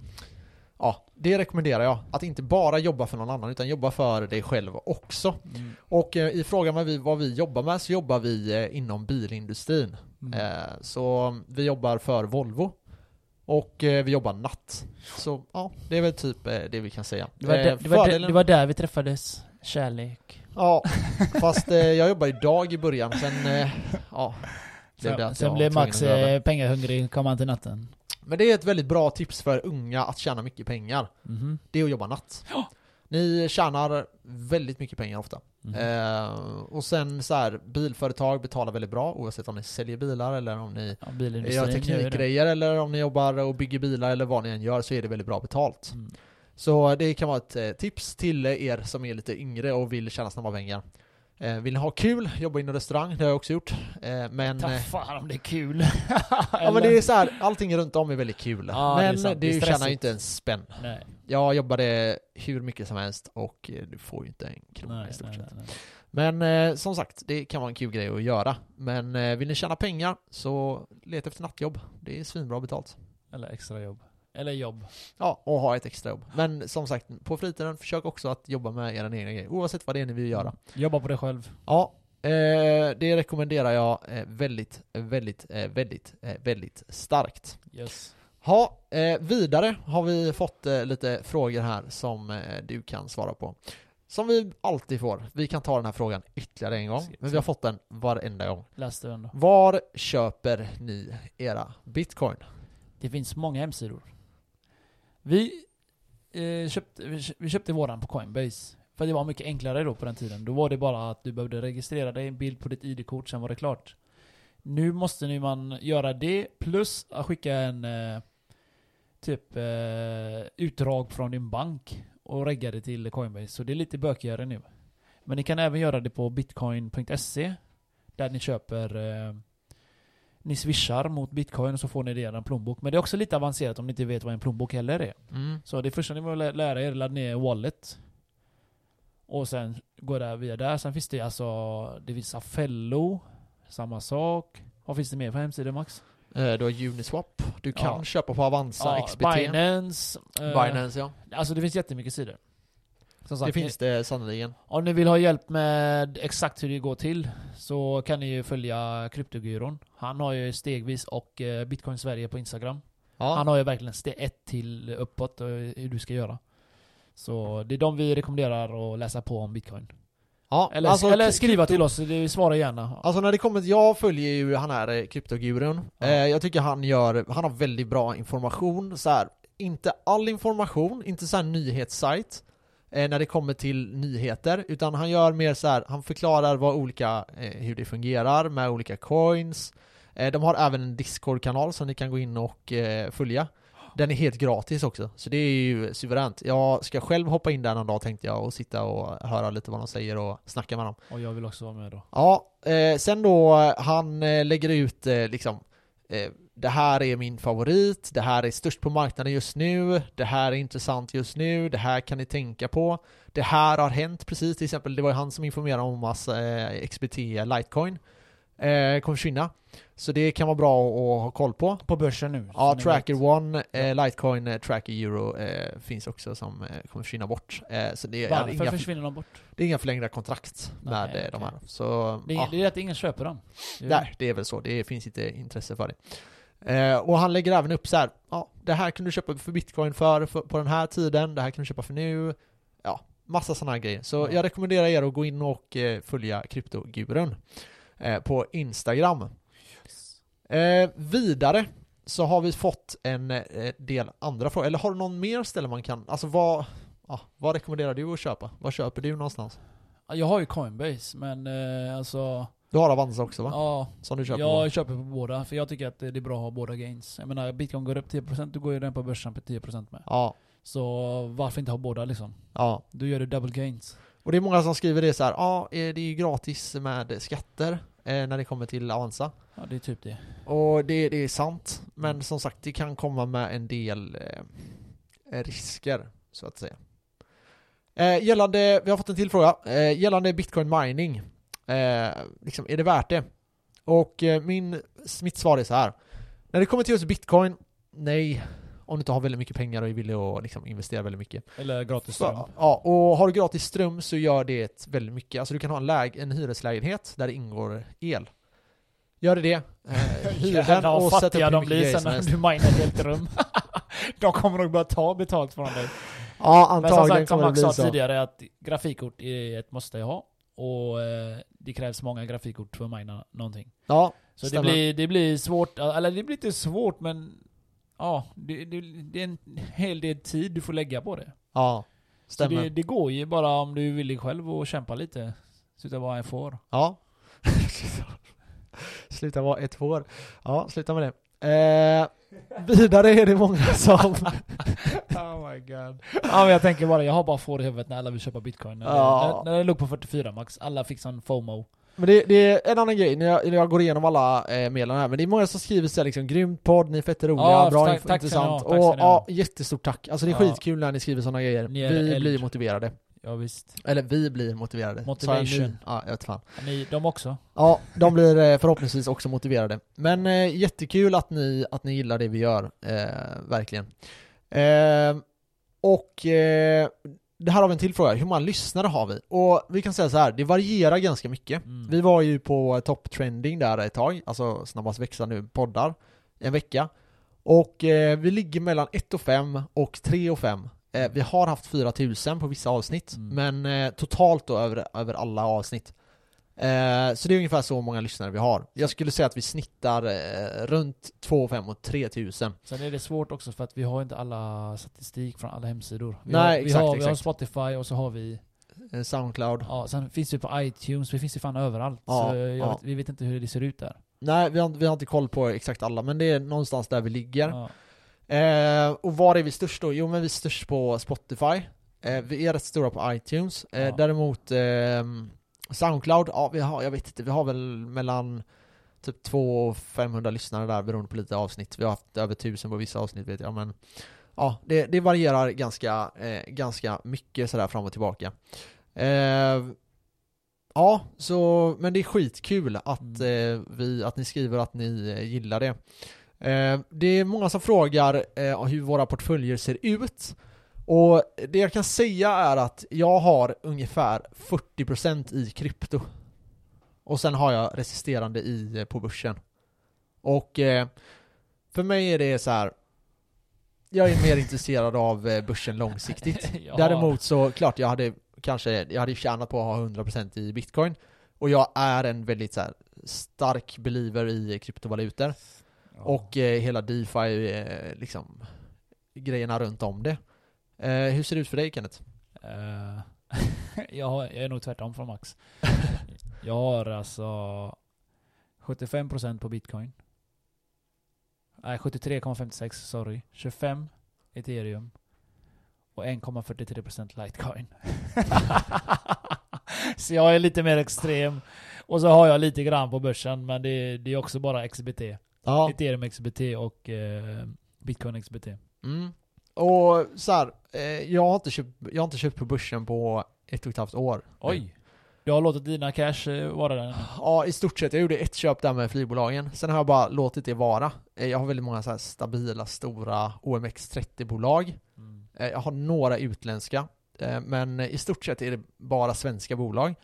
ja, det rekommenderar jag. Att inte bara jobba för någon annan utan jobba för dig själv också. Mm. Och eh, i frågan vad vi, vad vi jobbar med så jobbar vi eh, inom bilindustrin. Mm. Eh, så vi jobbar för Volvo och eh, vi jobbar natt. Så ja, det är väl typ eh, det vi kan säga. Det, var Eh, där, det, var där, det var där vi träffades. Kärlek. Ja, fast eh, jag jobbar idag i början, sen ja. blev det Sen, blev Max pengahungrig, kom han till natten. Men det är ett väldigt bra tips för unga att tjäna mycket pengar. Mhm. Det är att jobba natt. Ni tjänar väldigt mycket pengar ofta. Mhm. Eh, och sen så här, bilföretag betalar väldigt bra oavsett om ni säljer bilar eller om ni Ja, gör teknikgrejer eller om ni jobbar och bygger bilar eller vad ni än gör så är det väldigt bra betalt. Mm. Så det kan vara ett eh, tips till er som är lite yngre och vill tjäna snabba pengar. Eh, vill ni ha kul, jobba inom restaurang, det har jag också gjort. Eh, men, Ta fan om det är kul. ja, men det är så här, allting runt om är väldigt kul. Ja, det är men sant. det, Det är tjänar ju inte en spänn. Nej, Jag jobbade hur mycket som helst och eh, du får ju inte en krona nej, i stort nej, sett. nej. Men eh, som sagt, det kan vara en kul grej att göra. Men eh, vill ni tjäna pengar så leta efter nattjobb. Det är svinbra betalt. Eller extra jobb. Eller jobb. Ja, och ha ett extra jobb. Men som sagt, på fritiden, försök också att jobba med era egna grejer. Oavsett vad det är ni vill göra. Jobba på dig själv. Ja, eh, det rekommenderar jag eh, väldigt, väldigt, eh, väldigt, väldigt starkt. Yes. Ha, eh, vidare har vi fått eh, lite frågor här som eh, du kan svara på. Som vi alltid får. Vi kan ta den här frågan ytterligare en gång, men vi har fått den varenda gång. Läs du ändå. Var köper ni era bitcoin? Det finns många hemsidor. Vi, eh, köpte, vi kö- vi köpte våran på Coinbase. För det var mycket enklare då på den tiden. Då var det bara att du behövde registrera dig, en bild på ditt ID-kort, sen var det klart. Nu måste nu man göra det, plus att skicka en eh, typ eh, utdrag från din bank och regga det till Coinbase. Så det är lite bökigare nu. Men ni kan även göra det på bitcoin.se där ni köper eh, ni swishar mot bitcoin och så får ni det i en plånbok. Men det är också lite avancerat om ni inte vet vad en plånbok heller är. Mm. Så det första ni lä- lära er är att ladda ner wallet. Och sen gå där via där. Sen finns det alltså, det finns Afello, samma sak. Vad finns det mer för hemsidor Max? Eh, du har Uniswap, du kan Ja. köpa på Avanza, XBT, Binance. eh, Binance ja. Alltså det finns jättemycket sidor. Sagt, Det finns det sannoliken. Om ni vill ha hjälp med exakt hur det går till så kan ni ju följa Kryptogyron. Han har ju stegvis och eh, Bitcoin Sverige på Instagram. Ja. Han har ju verkligen steg ett till uppåt hur du ska göra. Så det är de vi rekommenderar att läsa på om Bitcoin. Ja. Eller, alltså, eller skriva till oss, vi svarar gärna. Alltså när det kommer jag följer ju han här eh, kryptogurun. Ja. Eh, jag tycker han gör, han har väldigt bra information så här. Inte all information, inte så här nyhetssajt eh, när det kommer till nyheter, utan han gör mer så här, han förklarar vad olika, eh, hur det fungerar med olika coins. Eh, de har även en Discord-kanal som ni kan gå in och eh, följa. Den är helt gratis också, så det är ju suveränt. Jag ska själv hoppa in där någon dag tänkte jag och sitta och höra lite vad de säger och snacka med dem. Och jag vill också vara med då. Ja, eh, sen då han eh, lägger ut eh, liksom eh, det här är min favorit, det här är störst på marknaden just nu, det här är intressant just nu, det här kan ni tänka på, det här har hänt precis, till exempel det var ju han som informerade om massa eh, XBT Litecoin. Eh, kommer försvinna. Så det kan vara bra att ha koll på. På börsen nu. Ja, Tracker. One, eh, Litecoin, eh, Tracker Euro eh, finns också som eh, kommer försvinna bort. Eh, så det är, Varför inga, försvinner de bort? det är inga förlängda kontrakt Nej, med eh, okej. de här. Så, Det är, ja. det är att ingen köper dem. Nej, det är väl så. Det finns inte intresse för det. Eh, och han lägger även upp så här, ja, det här kan du köpa för bitcoin för, för på den här tiden, det här kan du köpa för nu. Ja, massa sådana här grejer. Så Ja. jag rekommenderar er att gå in och eh, följa kryptogurun eh, på Instagram. Eh, vidare så har vi fått en eh, del andra frågor. Eller har du någon mer ställe man kan, alltså vad, ja, vad rekommenderar du att köpa? Vad köper du någonstans? Ja, Jag har ju Coinbase, men eh, alltså... Du har Avanza också va? Ja, Som du köper jag på? köper på båda, för jag tycker att det är bra att ha båda gains. Jag menar, bitcoin går upp 10%, då går ju den på börsen på 10% med. Ja, Så varför inte ha båda liksom? ja. Då gör du double gains. Och det är många som skriver det så här, ja, eh, det är ju gratis med skatter när det kommer till Avanza. Ja, det är typ det. Och det, det är sant, men Mm. som sagt, det kan komma med en del eh, risker, så att säga. Eh, gällande, vi har fått en till fråga, eh, gällande bitcoin mining, eh, liksom, är det värt det? Och eh, min, mitt svar är så här. När det kommer till just bitcoin, nej, om du inte har väldigt mycket pengar och är villig att liksom, investera väldigt mycket. Eller gratis ström. Ja, ja, och har du gratis ström så gör det väldigt mycket. Alltså du kan ha en, läg- en hyreslägenhet där det ingår el. Gör det det, eh, hyr den och sätt upp hur de blir sen när du minar ett helt rum. de kommer nog börja ta betalt från dig. Ja, Men som antagligen sagt, som det Max sa tidigare, att grafikkort är ett måste jag ha. Och eh, det krävs många grafikkort för att mina någonting. Ja, Så det stämmer. blir, det blir svårt, eller det blir inte svårt men Ja, det, det, det är en hel del tid du får lägga på det. Ja, Så stämmer. det, det går ju bara om du är villig själv och kämpa lite. Sluta vara en får. Ja. sluta vara ett får. Ja, sluta med det. Eh, vidare är det många som... oh my god. Ja men jag tänker bara, jag har bara får i huvudet när alla vill köpa bitcoin. När, Ja. det, när, när det låg på 44 max, alla fick sån FOMO. Men det, det är en annan grej när jag, när jag går igenom alla eh, meddelanden här, men det är många som skriver så här liksom grymt podd, ni är fett roliga, Ja, bra, tack- tack intressant. och ja, jättestort tack. Alltså det är Ja. skitkul när ni skriver sådana grejer. Vi eld. blir motiverade. Ja visst. Eller vi blir motiverade. Jag Motivation. Ja, jag vet fan. Ni, de också. Ja, de blir eh, förhoppningsvis också motiverade. Men eh, jättekul att ni, att ni gillar det vi gör, eh, verkligen. Eh, och eh, det här har vi en till fråga, hur många lyssnare har vi? Och vi kan säga så här, det varierar ganska mycket. Mm. Vi var ju på top trending där ett tag, alltså snabbast växande poddar, en vecka. Och eh, vi ligger mellan 1 och 5 och 3 och 5. Eh, vi har haft 4000 på vissa avsnitt, Mm. men eh, totalt då över, över alla avsnitt. Eh, så det är ungefär så många lyssnare vi har. Jag skulle säga att vi snittar eh, runt 2 5 och 3000. Sen är det svårt också för att vi har inte alla statistik från alla hemsidor. Vi Nej, har, vi exakt, har, Vi har exakt. Spotify och så har vi... Eh, Soundcloud. Ja, sen finns det på iTunes, vi finns ju fan överallt. Ja, så ja. vet, vi vet inte hur det ser ut där. Nej, vi har, vi har inte koll på exakt alla, men det är någonstans där vi ligger. Ja. Eh, och var är vi störst då? Jo men vi är störst på Spotify. Eh, vi är rätt stora på iTunes. Eh. Däremot ehm, Soundcloud, ja vi har, jag vet inte, vi har väl mellan typ 2 och 500 lyssnare där beroende på lite avsnitt. Vi har haft över 1000 på vissa avsnitt vet jag men Ja, det, det varierar ganska, eh, ganska mycket sådär fram och tillbaka. Eh, ja, så, men det är skitkul att, Mm. eh, vi, att ni skriver att ni eh, gillar det. Eh, det är många som frågar eh, hur våra portföljer ser ut. Och det jag kan säga är att jag har ungefär 40% i krypto. Och sen har jag resisterande i, eh, på börsen. Och eh, för mig är det så här. Jag är mer intresserad av eh, börsen långsiktigt. Ja. Däremot så, klart jag hade kanske, jag hade tjänat på att ha 100% i bitcoin. Och jag är en väldigt så här, stark believer i kryptovalutor. Ja. Och eh, hela DeFi, eh, liksom, grejerna runt om det. Eh, hur ser det ut för dig Kenneth? Eh, jag, jag är nog tvärtom från Max. jag har alltså 75% på bitcoin. Nej, 73,56 sorry. 25 ethereum. Och 1,43% litecoin. så jag är lite mer extrem. Och så har jag lite grann på börsen, men det, det är också bara XBT. Ja. Ethereum XBT och eh, bitcoin XBT. Mm. Och så här, eh, jag, har inte köpt, jag har inte köpt på börsen på ett och ett halvt år. Oj! Du har låtit dina cash eh, vara där? Ja, i stort sett. Jag gjorde ett köp där med flygbolagen. Sen har jag bara låtit det vara. Eh, Jag har väldigt många så stabila, stora OMX30-bolag. Mm. Jag har några utländska. Men i stort sett är det bara svenska bolag.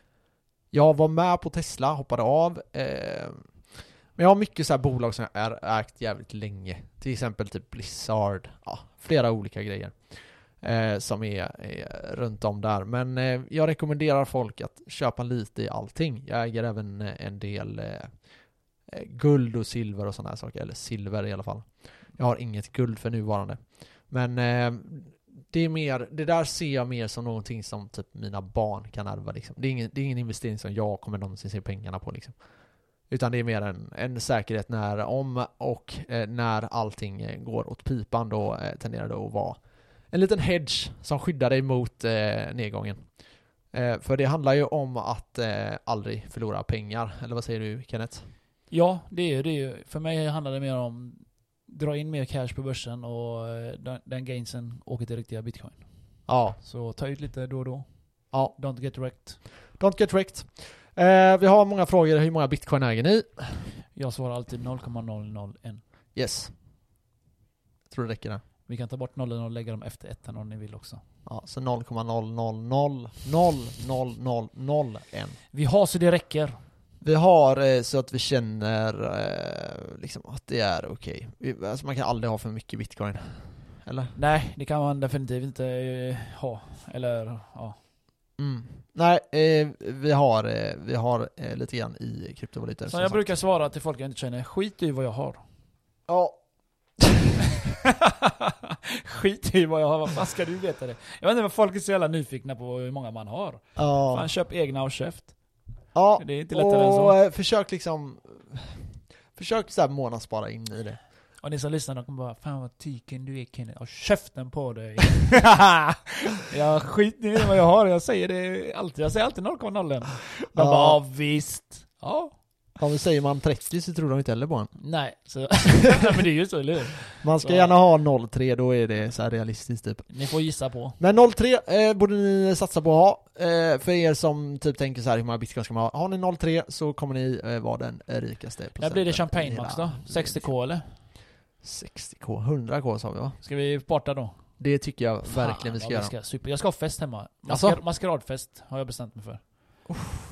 Jag var med på Tesla, hoppade av. Men jag har mycket så här bolag som jag har ägt jävligt länge. Till exempel typ Blizzard. Ja, flera olika grejer. eh, Som är, är runt om där. Men eh, jag rekommenderar folk att köpa lite i allting. Jag äger även eh, en del eh, eh guld och silver och sådana här saker. Eller silver i alla fall. Jag har inget guld för nuvarande. Men eh, det är mer, det där ser jag mer som någonting som typ mina barn kan ärva liksom. Det är ingen, det är ingen investering som jag kommer någonsin se pengarna på liksom. Utan det är mer en, en säkerhet när, om och eh, när allting eh, går åt pipan då eh, tenderar det att vara en liten hedge som skyddar dig mot nedgången. För det handlar ju om att aldrig förlora pengar, eller vad säger du Kenneth? Ja, det är det. För mig handlar det mer om dra in mer cash på börsen och den, den gainsen åker till riktiga bitcoin. Ja, Så ta ut lite då och då. ja. Don't get wrecked. Don't get wrecked. Eh, vi har många frågor, hur många bitcoin äger ni? Jag svarar alltid 0,001. Yes. Jag tror det räcker där. Vi kan ta bort nollen och lägga dem efter ettan om ni vill också. Ja, så 0,0000001. Vi har så det räcker. Vi har eh, så att vi känner eh, liksom att det är okej. Vi- Alltså man kan aldrig ha för mycket bitcoin. Eller? Nej, det kan man definitivt inte eh, ha. Eller, ja. Mm. Nej, eh, vi har, eh, vi har eh, lite grann i kryptovalutor. Som jag sagt. brukar svara till folk jag inte känner, skit i vad jag har. Ja. skit i vad jag har, vad fan ska du veta det? Jag vet inte vad folk är så jävla nyfikna på hur många man har. Ja. Fan, köp egna och käft. ja. Det är inte lättare än Och så. eh, försök liksom Försök såhär månadsspara in i det. Och ni som lyssnar, de kommer bara 'Fan vad tyken du är Kenneth, och käften på dig' Jag skiter i vad jag har, jag säger det alltid, jag säger alltid 0,0 De bara Ja. ja. visst' Ja, Ja men säger man 30 så tror de inte heller på en. nej, så... Nej, men det är ju så, eller hur? Man ska Ja. gärna ha 0,3 då är det så realistiskt typ. Ni får gissa på. Men 0,3 eh, borde ni satsa på att ha. Eh, för er som typ tänker så här hur många bitcoin ska man ha? Har ni 0,3 så kommer ni eh, vara den rikaste procenten. När blir det champagne max då? hela- 60k eller? 60k, 100k sa vi va? Ska vi parta då? Det tycker jag verkligen vi ska göra. ska, super. Jag ska ha fest hemma. Alltså? Masker, maskeradfest har jag bestämt mig för.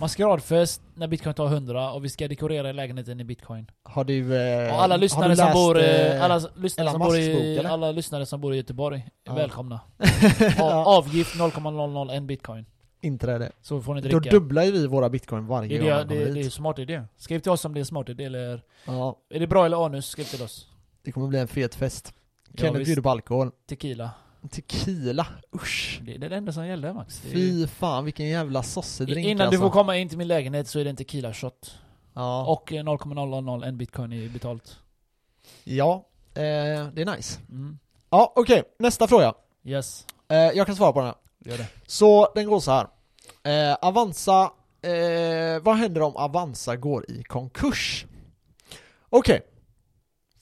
Maskeradfest när bitcoin tar 100 och vi ska dekorera lägenheten i bitcoin. Har du... Eh, Och alla lyssnare du som läst, bor eh, alla lyssnare som bor i, eller? alla lyssnare som bor i Göteborg Ja. välkomna. Ja. Avgift 0,001 bitcoin. inträde. Så får ni Då dricka. dubblar ju vi våra bitcoin varje Det gång det, det, det är hit. smart idé. Skriv till oss om det är smart idé eller... Ja, Är det bra eller anus? Skriv till oss. Det kommer bli en fet fest. Ja, Kenneth visst. bjuder på alkohol. Tequila. Tequila, usch. Det, det är det enda som gäller Max. Det Fy fan vilken jävla sossedrink innan alltså. du får komma in till min lägenhet så är det en tequila shot. Ja, Och eh, 0,001 bitcoin är betalt. ja eh, det är nice. Mm. Ja, okej. Nästa fråga. Yes. Eh, jag kan svara på den här. Gör det. Så den går så här. Eh, Avanza, eh, vad händer om Avanza går i konkurs? Okej.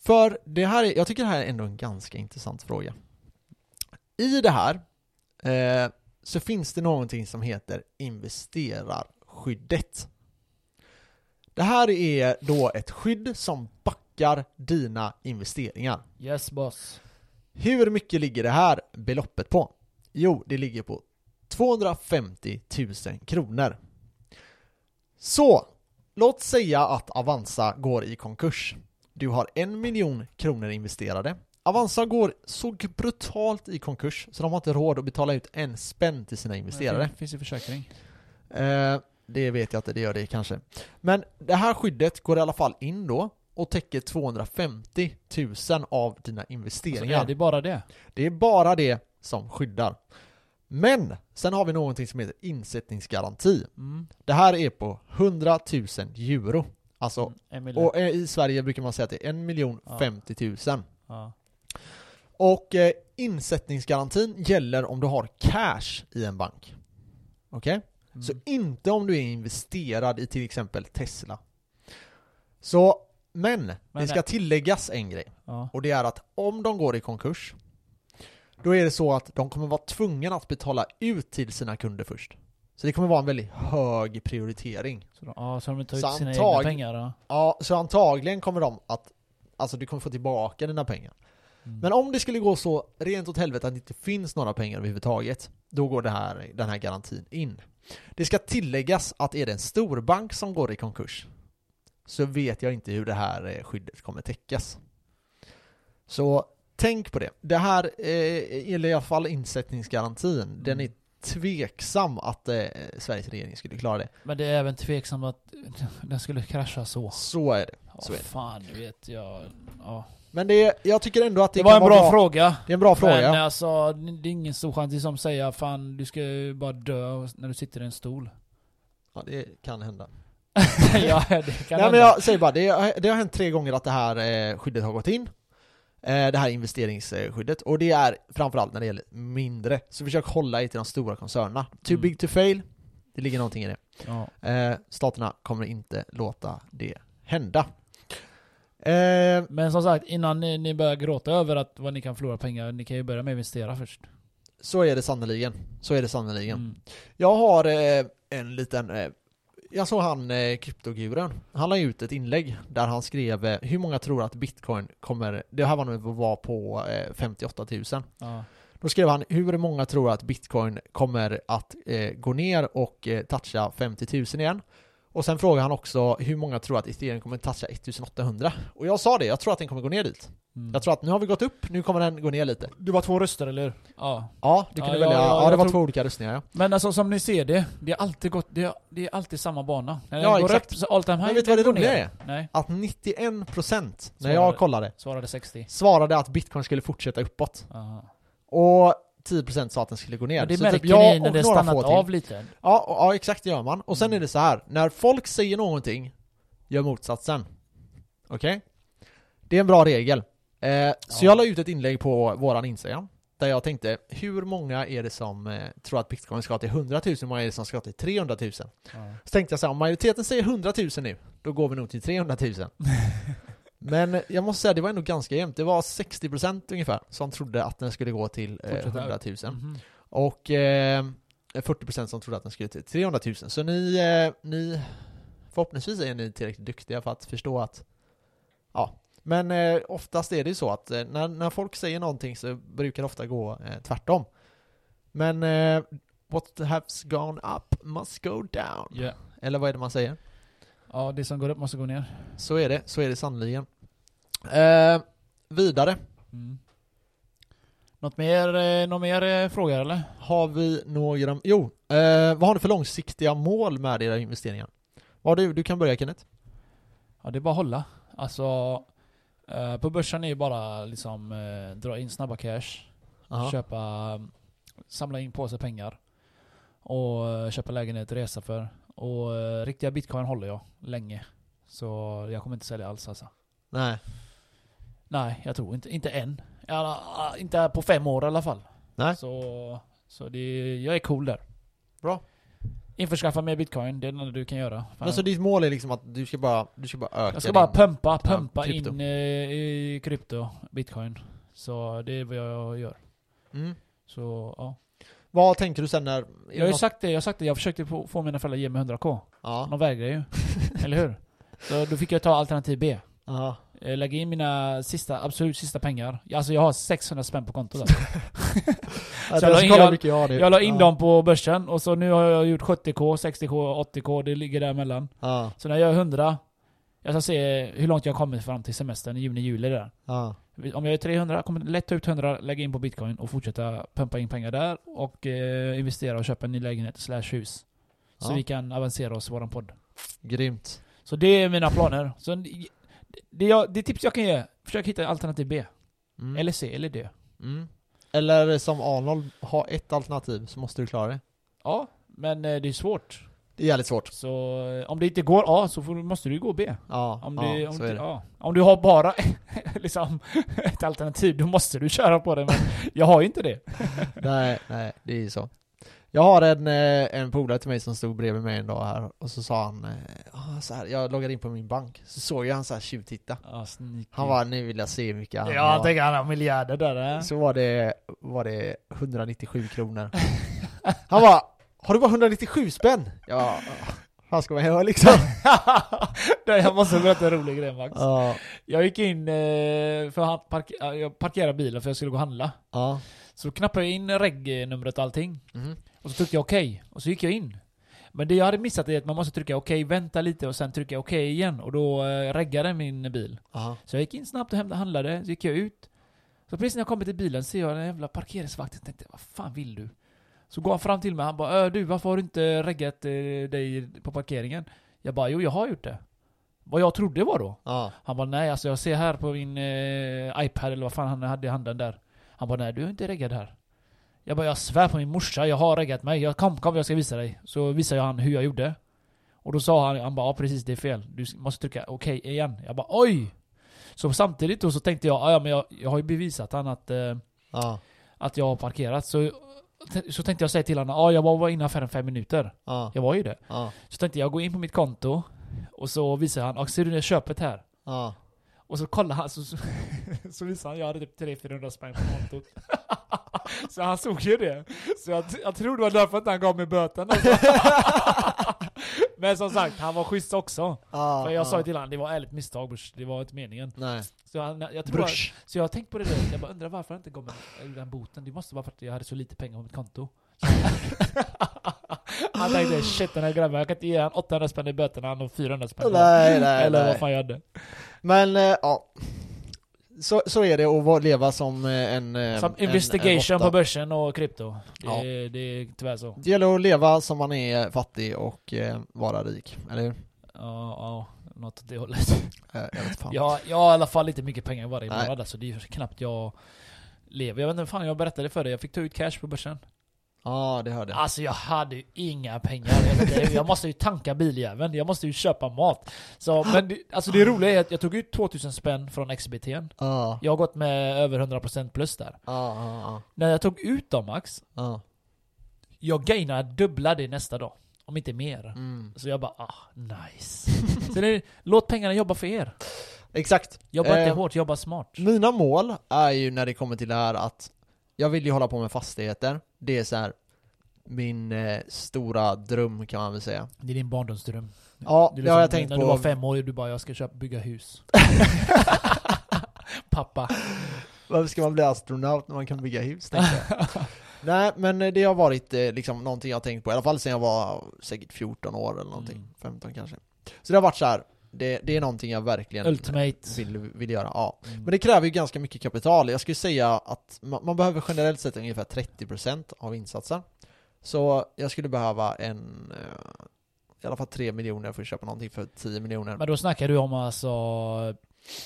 För det här är, jag tycker det här är ändå en ganska intressant fråga. I det här eh, så finns det någonting som heter investerarskyddet. Det här är då ett skydd som backar dina investeringar. Yes boss. Hur mycket ligger det här beloppet på? Jo, det ligger på 250 000 kronor. Så, låt säga att Avanza går i konkurs. Du har en miljon kronor investerade. Avanza går så brutalt i konkurs så de har inte råd att betala ut en spänn till sina investerare. Det finns ju försäkring. Eh, det vet jag inte, det gör det kanske. Men det här skyddet går i alla fall in då och täcker 250 000 av dina Alltså, investeringar. är det bara det? Det är bara det som skyddar. Men sen har vi någonting som heter insättningsgaranti. Mm. Det här är på 100 000 euro. Alltså, mille. och eh, i Sverige brukar man säga att det är 1 miljon Ja. 50 000. Ja. Och eh, insättningsgarantin gäller om du har cash i en bank. Okej? Mm. Så inte om du är investerad i till exempel Tesla. Så, men, Men det ska nej. tilläggas en grej. ja. Och det är att om de går i konkurs Då är det så att de kommer vara tvungna att betala ut till sina kunder först Så det kommer vara en väldigt hög prioritering. Så, de- ja, så de tar ut Så sina antag- egna pengar då? Ja, så antagligen kommer de att, alltså du kommer få tillbaka dina pengar. Mm. Men om det skulle gå så rent åt helvete att det inte finns några pengar överhuvudtaget, då går det här, den här garantin in. Det ska tilläggas att är det en storbank som går i konkurs, så vet jag inte hur det här eh, skyddet kommer täckas. Så tänk på det. Det här, eh, eller i alla fall insättningsgarantin, den är tveksam att eh, Sveriges regering skulle klara det. Men det är även tveksamt att den skulle krascha så. Så är det. Så är det. fan, du vet jag... Ja. Men det, jag tycker ändå att det, Det var en vara bra, fråga. Det är en bra fråga. Men alltså, det är ingen stor chans. Som säger fan, du ska ju bara dö när du sitter i en stol. Ja, det kan hända. ja, det kan Nej hända. men jag säger bara, det har, det har hänt tre gånger att det här eh, skyddet har gått in. Eh, det här investeringsskyddet. Och det är framförallt när det gäller mindre. Så försök hålla er till de stora koncernerna. Too Mm. big to fail. Det ligger någonting i det. Ja. Eh, staterna kommer inte låta det hända. Eh, Men som sagt, innan ni, ni börjar gråta över att vad ni kan förlora pengar, ni kan ju börja med att investera först. så är det sannoliken. Så är det sannoliken. Mm. Jag har eh, en liten... Eh, jag såg han eh, kryptoguren. Han la ut ett inlägg där han skrev eh, hur många tror att bitcoin kommer... Det här var när vi var på eh, 58 000. Ja. Då skrev han hur många tror att bitcoin kommer att eh, gå ner och eh, toucha 50 000 igen. Och sen frågade han också hur många tror att ethereum kommer toucha 1800. Och jag sa det, jag tror att den kommer gå ner dit. Mm. Jag tror att nu har vi gått upp, nu kommer den gå ner lite. Du var två röster, eller hur? Ja. Ja, du kunde Ja, ja, välja. ja, Ja, det jag var tror- två olika röstningar ja. Men alltså som ni ser det, det är alltid gått, det är, det är alltid samma bana. När den Ja, går exakt. upp så all time high, Men vet du vad det roliga är? Nej, Att 91% när Svarade. jag kollade svarade 60. svarade att bitcoin skulle fortsätta uppåt. Aha. Och 10% sa att den skulle gå ner. Men det Så märker typ jag ni när det stannat av lite. Ja, och, ja, exakt det gör man. Och sen Mm. är det så här. när folk säger någonting, gör motsatsen. Okej? Det är en bra regel. Eh, Så Ja. jag la ut ett inlägg på våran Instagram, där jag tänkte, hur många är det som eh, tror att bitcoin ska till 100 000, hur många är det som ska till 300 000? Så Ja. tänkte jag så här, om majoriteten säger 100 000 nu, då går vi nog till 300 000. Men jag måste säga, det var ändå ganska jämnt. Det var 60% ungefär som trodde att den skulle gå till eh, Fortsätta 100 000. Mhm. Och eh, 40% som trodde att den skulle till 300 000. Så ni, eh, ni förhoppningsvis är ni tillräckligt duktiga för att förstå att ja, men eh, oftast är det ju så att eh, när, när folk säger någonting så brukar det ofta gå eh, tvärtom. Men eh, what has gone up must go down. Ja. Eller vad är det man säger? Ja, det som går upp måste gå ner. Så är det, så är det sannoliken. Eh, vidare Mm. Något mer, eh, något mer eh, frågor eller? har vi några, jo, eh, vad har ni för långsiktiga mål med era investeringar? Vad har du, du kan börja Kenneth. Ja, det är bara att hålla. Alltså, eh, på börsen är ju bara liksom eh, dra in snabba cash, Aha. köpa, samla in på sig pengar och eh, köpa lägenhet, resa för. Och riktiga bitcoin håller jag länge. Så jag kommer inte sälja alls alltså. Nej. Nej, jag tror inte. Inte än. Ja, inte på fem år i alla fall. Nej. Så, så det, jag är cool där. Bra. Införskaffa mer bitcoin, det är det enda du kan göra. Fan, Men så ditt mål är liksom att du ska bara, du ska bara öka jag ska bara pumpa, pumpa krypto. in eh, i krypto, bitcoin. Så det är vad jag gör. mm. Så ja. Vad tänker du sen när... Jag har ju något- sagt det, jag har sagt det. Jag försökte få, mina föräldrar att ge mig 100k. Ja. De vägrar ju. Eller hur? Så då fick jag ta alternativ B. Ja. Eh, Lägga in mina sista, absolut sista pengar. Alltså jag har 600 spänn på kontot alltså. Jag, Så jag la in- jag- jag. Jag la ja. dem på börsen och så nu har jag gjort 70k, 60k, 80k. Det ligger däremellan. Ja. Så när jag är 100, jag ska se hur långt jag kommer fram till semestern i juni, juli där. Ja. Om jag är 300, kommer lätt ta ut 100, lägga in på bitcoin och fortsätta pumpa in pengar där och eh, investera och köpa en ny lägenhet slash hus. Så Ja. vi kan avancera oss i våran podd. Grymt. Så det är mina planer. Så det, jag, det tips jag kan ge, försök hitta alternativ B. Mm. Eller C, eller D. Mm. Eller som Arnold, ha ett alternativ så måste du klara det. Ja, men eh, det är svårt. Det är jävligt svårt. Så eh, om det inte går A så får, måste du gå B. Ja, Om, ja det, om, så det, är det. ja. om du har bara liksom, ett alternativ, då måste du köra på det. Men jag har ju inte det. nej, nej, det är ju så. Jag har en, eh, en polare till mig som stod bredvid mig en dag här och så sa han eh, ah, så här, jag loggade in på min bank, så såg jag han så här tjuvtitta. Sneaky. Han var nu vill jag se hur mycket han Ja, jag tänker han har miljarder där. eh. Så var det, var det 197 kronor. Han bara Har du bara 197 spänn? Ja, vad ska man göra liksom? Jag måste berätta en rolig grej Max. ja, Jag gick in, eh, för han park eh, jag parkerade bilen för jag skulle gå och handla. ja. Så knappade jag in reg-numret och allting. Mhm. Och så tryckte jag okej, och så gick jag in. Men det jag hade missat är att man måste trycka okej, vänta lite och sen trycka okej igen. Och då eh, reggade min bil. Aha. Så jag gick in snabbt och handlade, så gick jag ut. Så precis när jag kommer till bilen ser jag den jävla parkeringsvakten, tänkte vad fan vill du? Så går han fram till mig, han bara äh, du varför har du inte reggat eh, dig på parkeringen? Jag bara jo jag har gjort det. Vad jag trodde var då? Ja. Han bara nej alltså jag ser här på min eh, iPad eller vad fan han hade i handen där. Han bara nej du är inte reggad här. Jag bara jag svär på min morsa, jag har reggat mig. Jag, kom kom jag ska visa dig. Så visade jag han hur jag gjorde. Och då sa han, han bara ja precis det är fel. Du måste trycka okej igen. Jag bara oj! Så samtidigt då så tänkte jag, "Ah, ja men jag, jag har ju bevisat han att, eh, Ja. att jag har parkerat. Så, så tänkte jag säga till honom, ja jag var inne i affären fem minuter. Ja. Jag var ju det. Ja. Så tänkte jag gå in på mitt konto och så visar han, ser du det köpet här? Och så kollar han, så, så, så visade han, jag hade typ 300-400 spänn på kontot. så han såg ju det. Så jag, jag tror det var därför att han gav mig böten alltså. Men som sagt, han var schysst också. Ja. För jag sa ja. ju till honom, det var ärligt misstag brors, det var inte meningen. Nej. Så, han, jag tror Brush. så jag har tänkt på det där, jag bara undrar varför han inte gav mig den boten. Det måste vara för att jag hade så lite pengar på mitt konto. Han tänkte shit den här grabben, jag kan inte ge han 800 spänn i böterna, han har 400 spänn. Nej, nej, Eller vad nej. fan jag hade. Men, eh, ja. Så, så är det att leva som eh, en... eh, Som en- investigation en på börsen och krypto. Det, Ja. är, det är tyvärr så. Det gäller att leva som man är fattig och eh, vara rik, eller hur? Ja, ja, något åt det hållet. Eh, jag vet fan. Jag, jag har i alla fall inte mycket pengar varje månad, alltså det är knappt jag lever. Jag vet inte fan jag berättade för dig, jag fick ta ut cash på börsen. Ja, det hörde jag. Alltså jag hade ju inga pengar. Jag, inte, måste ju tanka biljäveln, jag måste ju köpa mat. Så, men det, alltså det roliga är att jag tog ut 2000 spänn från XBT. Ja, Jag har gått med över 100% plus där. ja, ja, När jag tog ut dem Max, ja. jag gainade dubbla det nästa dag. Om inte mer. Mm. Så jag bara ah, nice. Så det låt pengarna jobba för er. Exakt. Jobba inte Eh, hårt, jobba smart. Mina mål är ju när det kommer till det här att jag vill ju hålla på med fastigheter. Det är så här min eh, stora dröm kan man väl säga. Det är din barndomsdröm. Ja, Det det har jag liksom tänkt när på. du var fem år, du bara jag ska köpa, bygga hus. Pappa. Varför ska man bli astronaut när man kan bygga hus? tänkte jag. Nej, men eh, det har varit eh, liksom någonting jag har tänkt på, i alla fall sedan jag var säkert 14 år eller någonting, Mm. 15 kanske. Så det har varit så här. Det, det är någonting jag verkligen Ultimate. vill, vill göra, ja. Mm. Men det kräver ju ganska mycket kapital. Jag skulle säga att man, man behöver generellt sett ungefär 30% av insatsen. Så jag skulle behöva en, eh, i alla fall 3 miljoner för att köpa någonting för 10 miljoner. Men då snackar du om alltså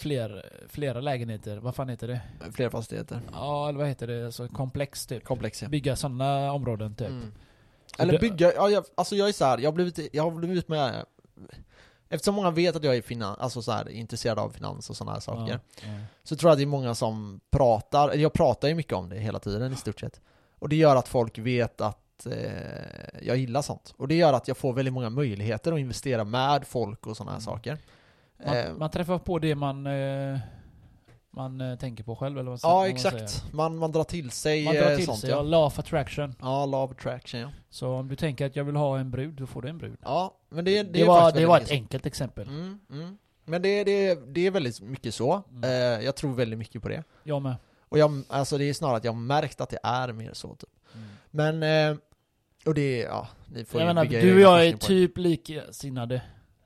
fler, flera lägenheter, vad fan heter det? Fler fastigheter. Ja, eller vad heter det? Alltså komplex typ. Komplex ja. Bygga sådana områden typ. Mm. Eller bygga, ja, jag, alltså jag är så här, jag har blivit, jag har blivit med Eftersom många vet att jag är finan, alltså så här, intresserad av finans och sådana här saker Ja, ja. Så tror jag att det är många som pratar, eller jag pratar ju mycket om det hela tiden i stort sett Och det gör att folk vet att eh, jag gillar sånt Och det gör att jag får väldigt många möjligheter att investera med folk och sådana här Mm. saker Man, Eh, man träffar på det man, eh, man eh, tänker på själv eller vad, Ja vad man exakt, säger. man, man drar till sig Man drar eh, till sånt sig, ja. ja. law of attraction. Ja, law of attraction ja Så om du tänker att jag vill ha en brud, då får du en brud. Ja, men det, det, Det, är var, faktiskt det väldigt var mycket ett så. enkelt exempel. Mm, mm. Men det, det, det är väldigt mycket så. Mm. Eh, jag tror väldigt mycket på det. Jag med. Och jag, alltså det är snarare att jag har märkt att det är mer så typ. Mm. Men, eh, och det ja, ni får Jag ju menar, bygga du och egna jag är forskning på det. typ likasinnade.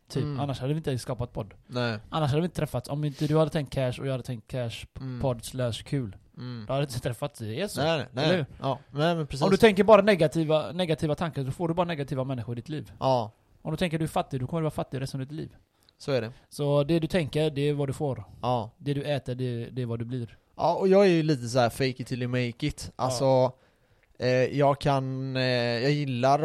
Typ. Mm. Annars hade vi inte skapat podd. Nej. Annars hade vi inte träffats. Om inte du hade tänkt cash och jag hade tänkt cash, Mm. podd slash kul. Mm. Då hade vi inte träffats. Det är så. Nej, nej, Eller hur? Ja, nej men precis. Om du tänker bara negativa, negativa tankar, då får du bara negativa människor i ditt liv. Ja, Om du tänker du är fattig, då kommer du vara fattig resten av ditt liv. så är det. Så det du tänker, det är vad du får. Ja. Det du äter, det, det är vad du blir. Ja, och jag är ju lite så här fake it till you make it. Alltså, eh, jag kan, eh, jag gillar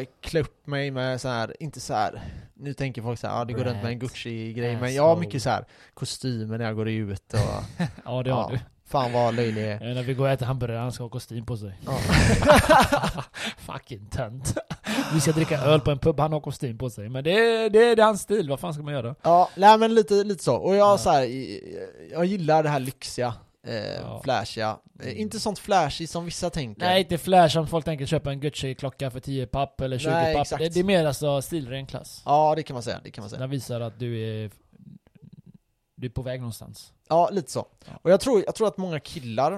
att klä upp mig med så här, inte så här. Nu tänker folk så här, ja det går runt med en. Gucci-grej, men jag har mycket så här kostymer när jag går ut och Ja, det har Ja. du. fan vad löjlig är. Eh, När vi går och äter hamburgare, han ska ha kostym på sig. Ja. Fucking tönt. Vi ska dricka öl på en pub, han har kostym på sig. Men det, är- det, är- det är hans stil, vad fan ska man göra? Ja, nej men lite, lite så. Och jag Ja. så här, jag gillar det här lyxiga. Eh, Ja. flashiga. Eh, inte sånt flashy som vissa tänker. Nej, inte flash som folk tänker köpa en Gucci-klocka för 10 papp eller 20 Nej, papp. Det, det är mer alltså stilren klass. Ja, det kan man säga. Det kan man säga. Den visar att du är... Du är på väg någonstans. Ja, lite så. Ja. Och jag tror, jag tror att många killar,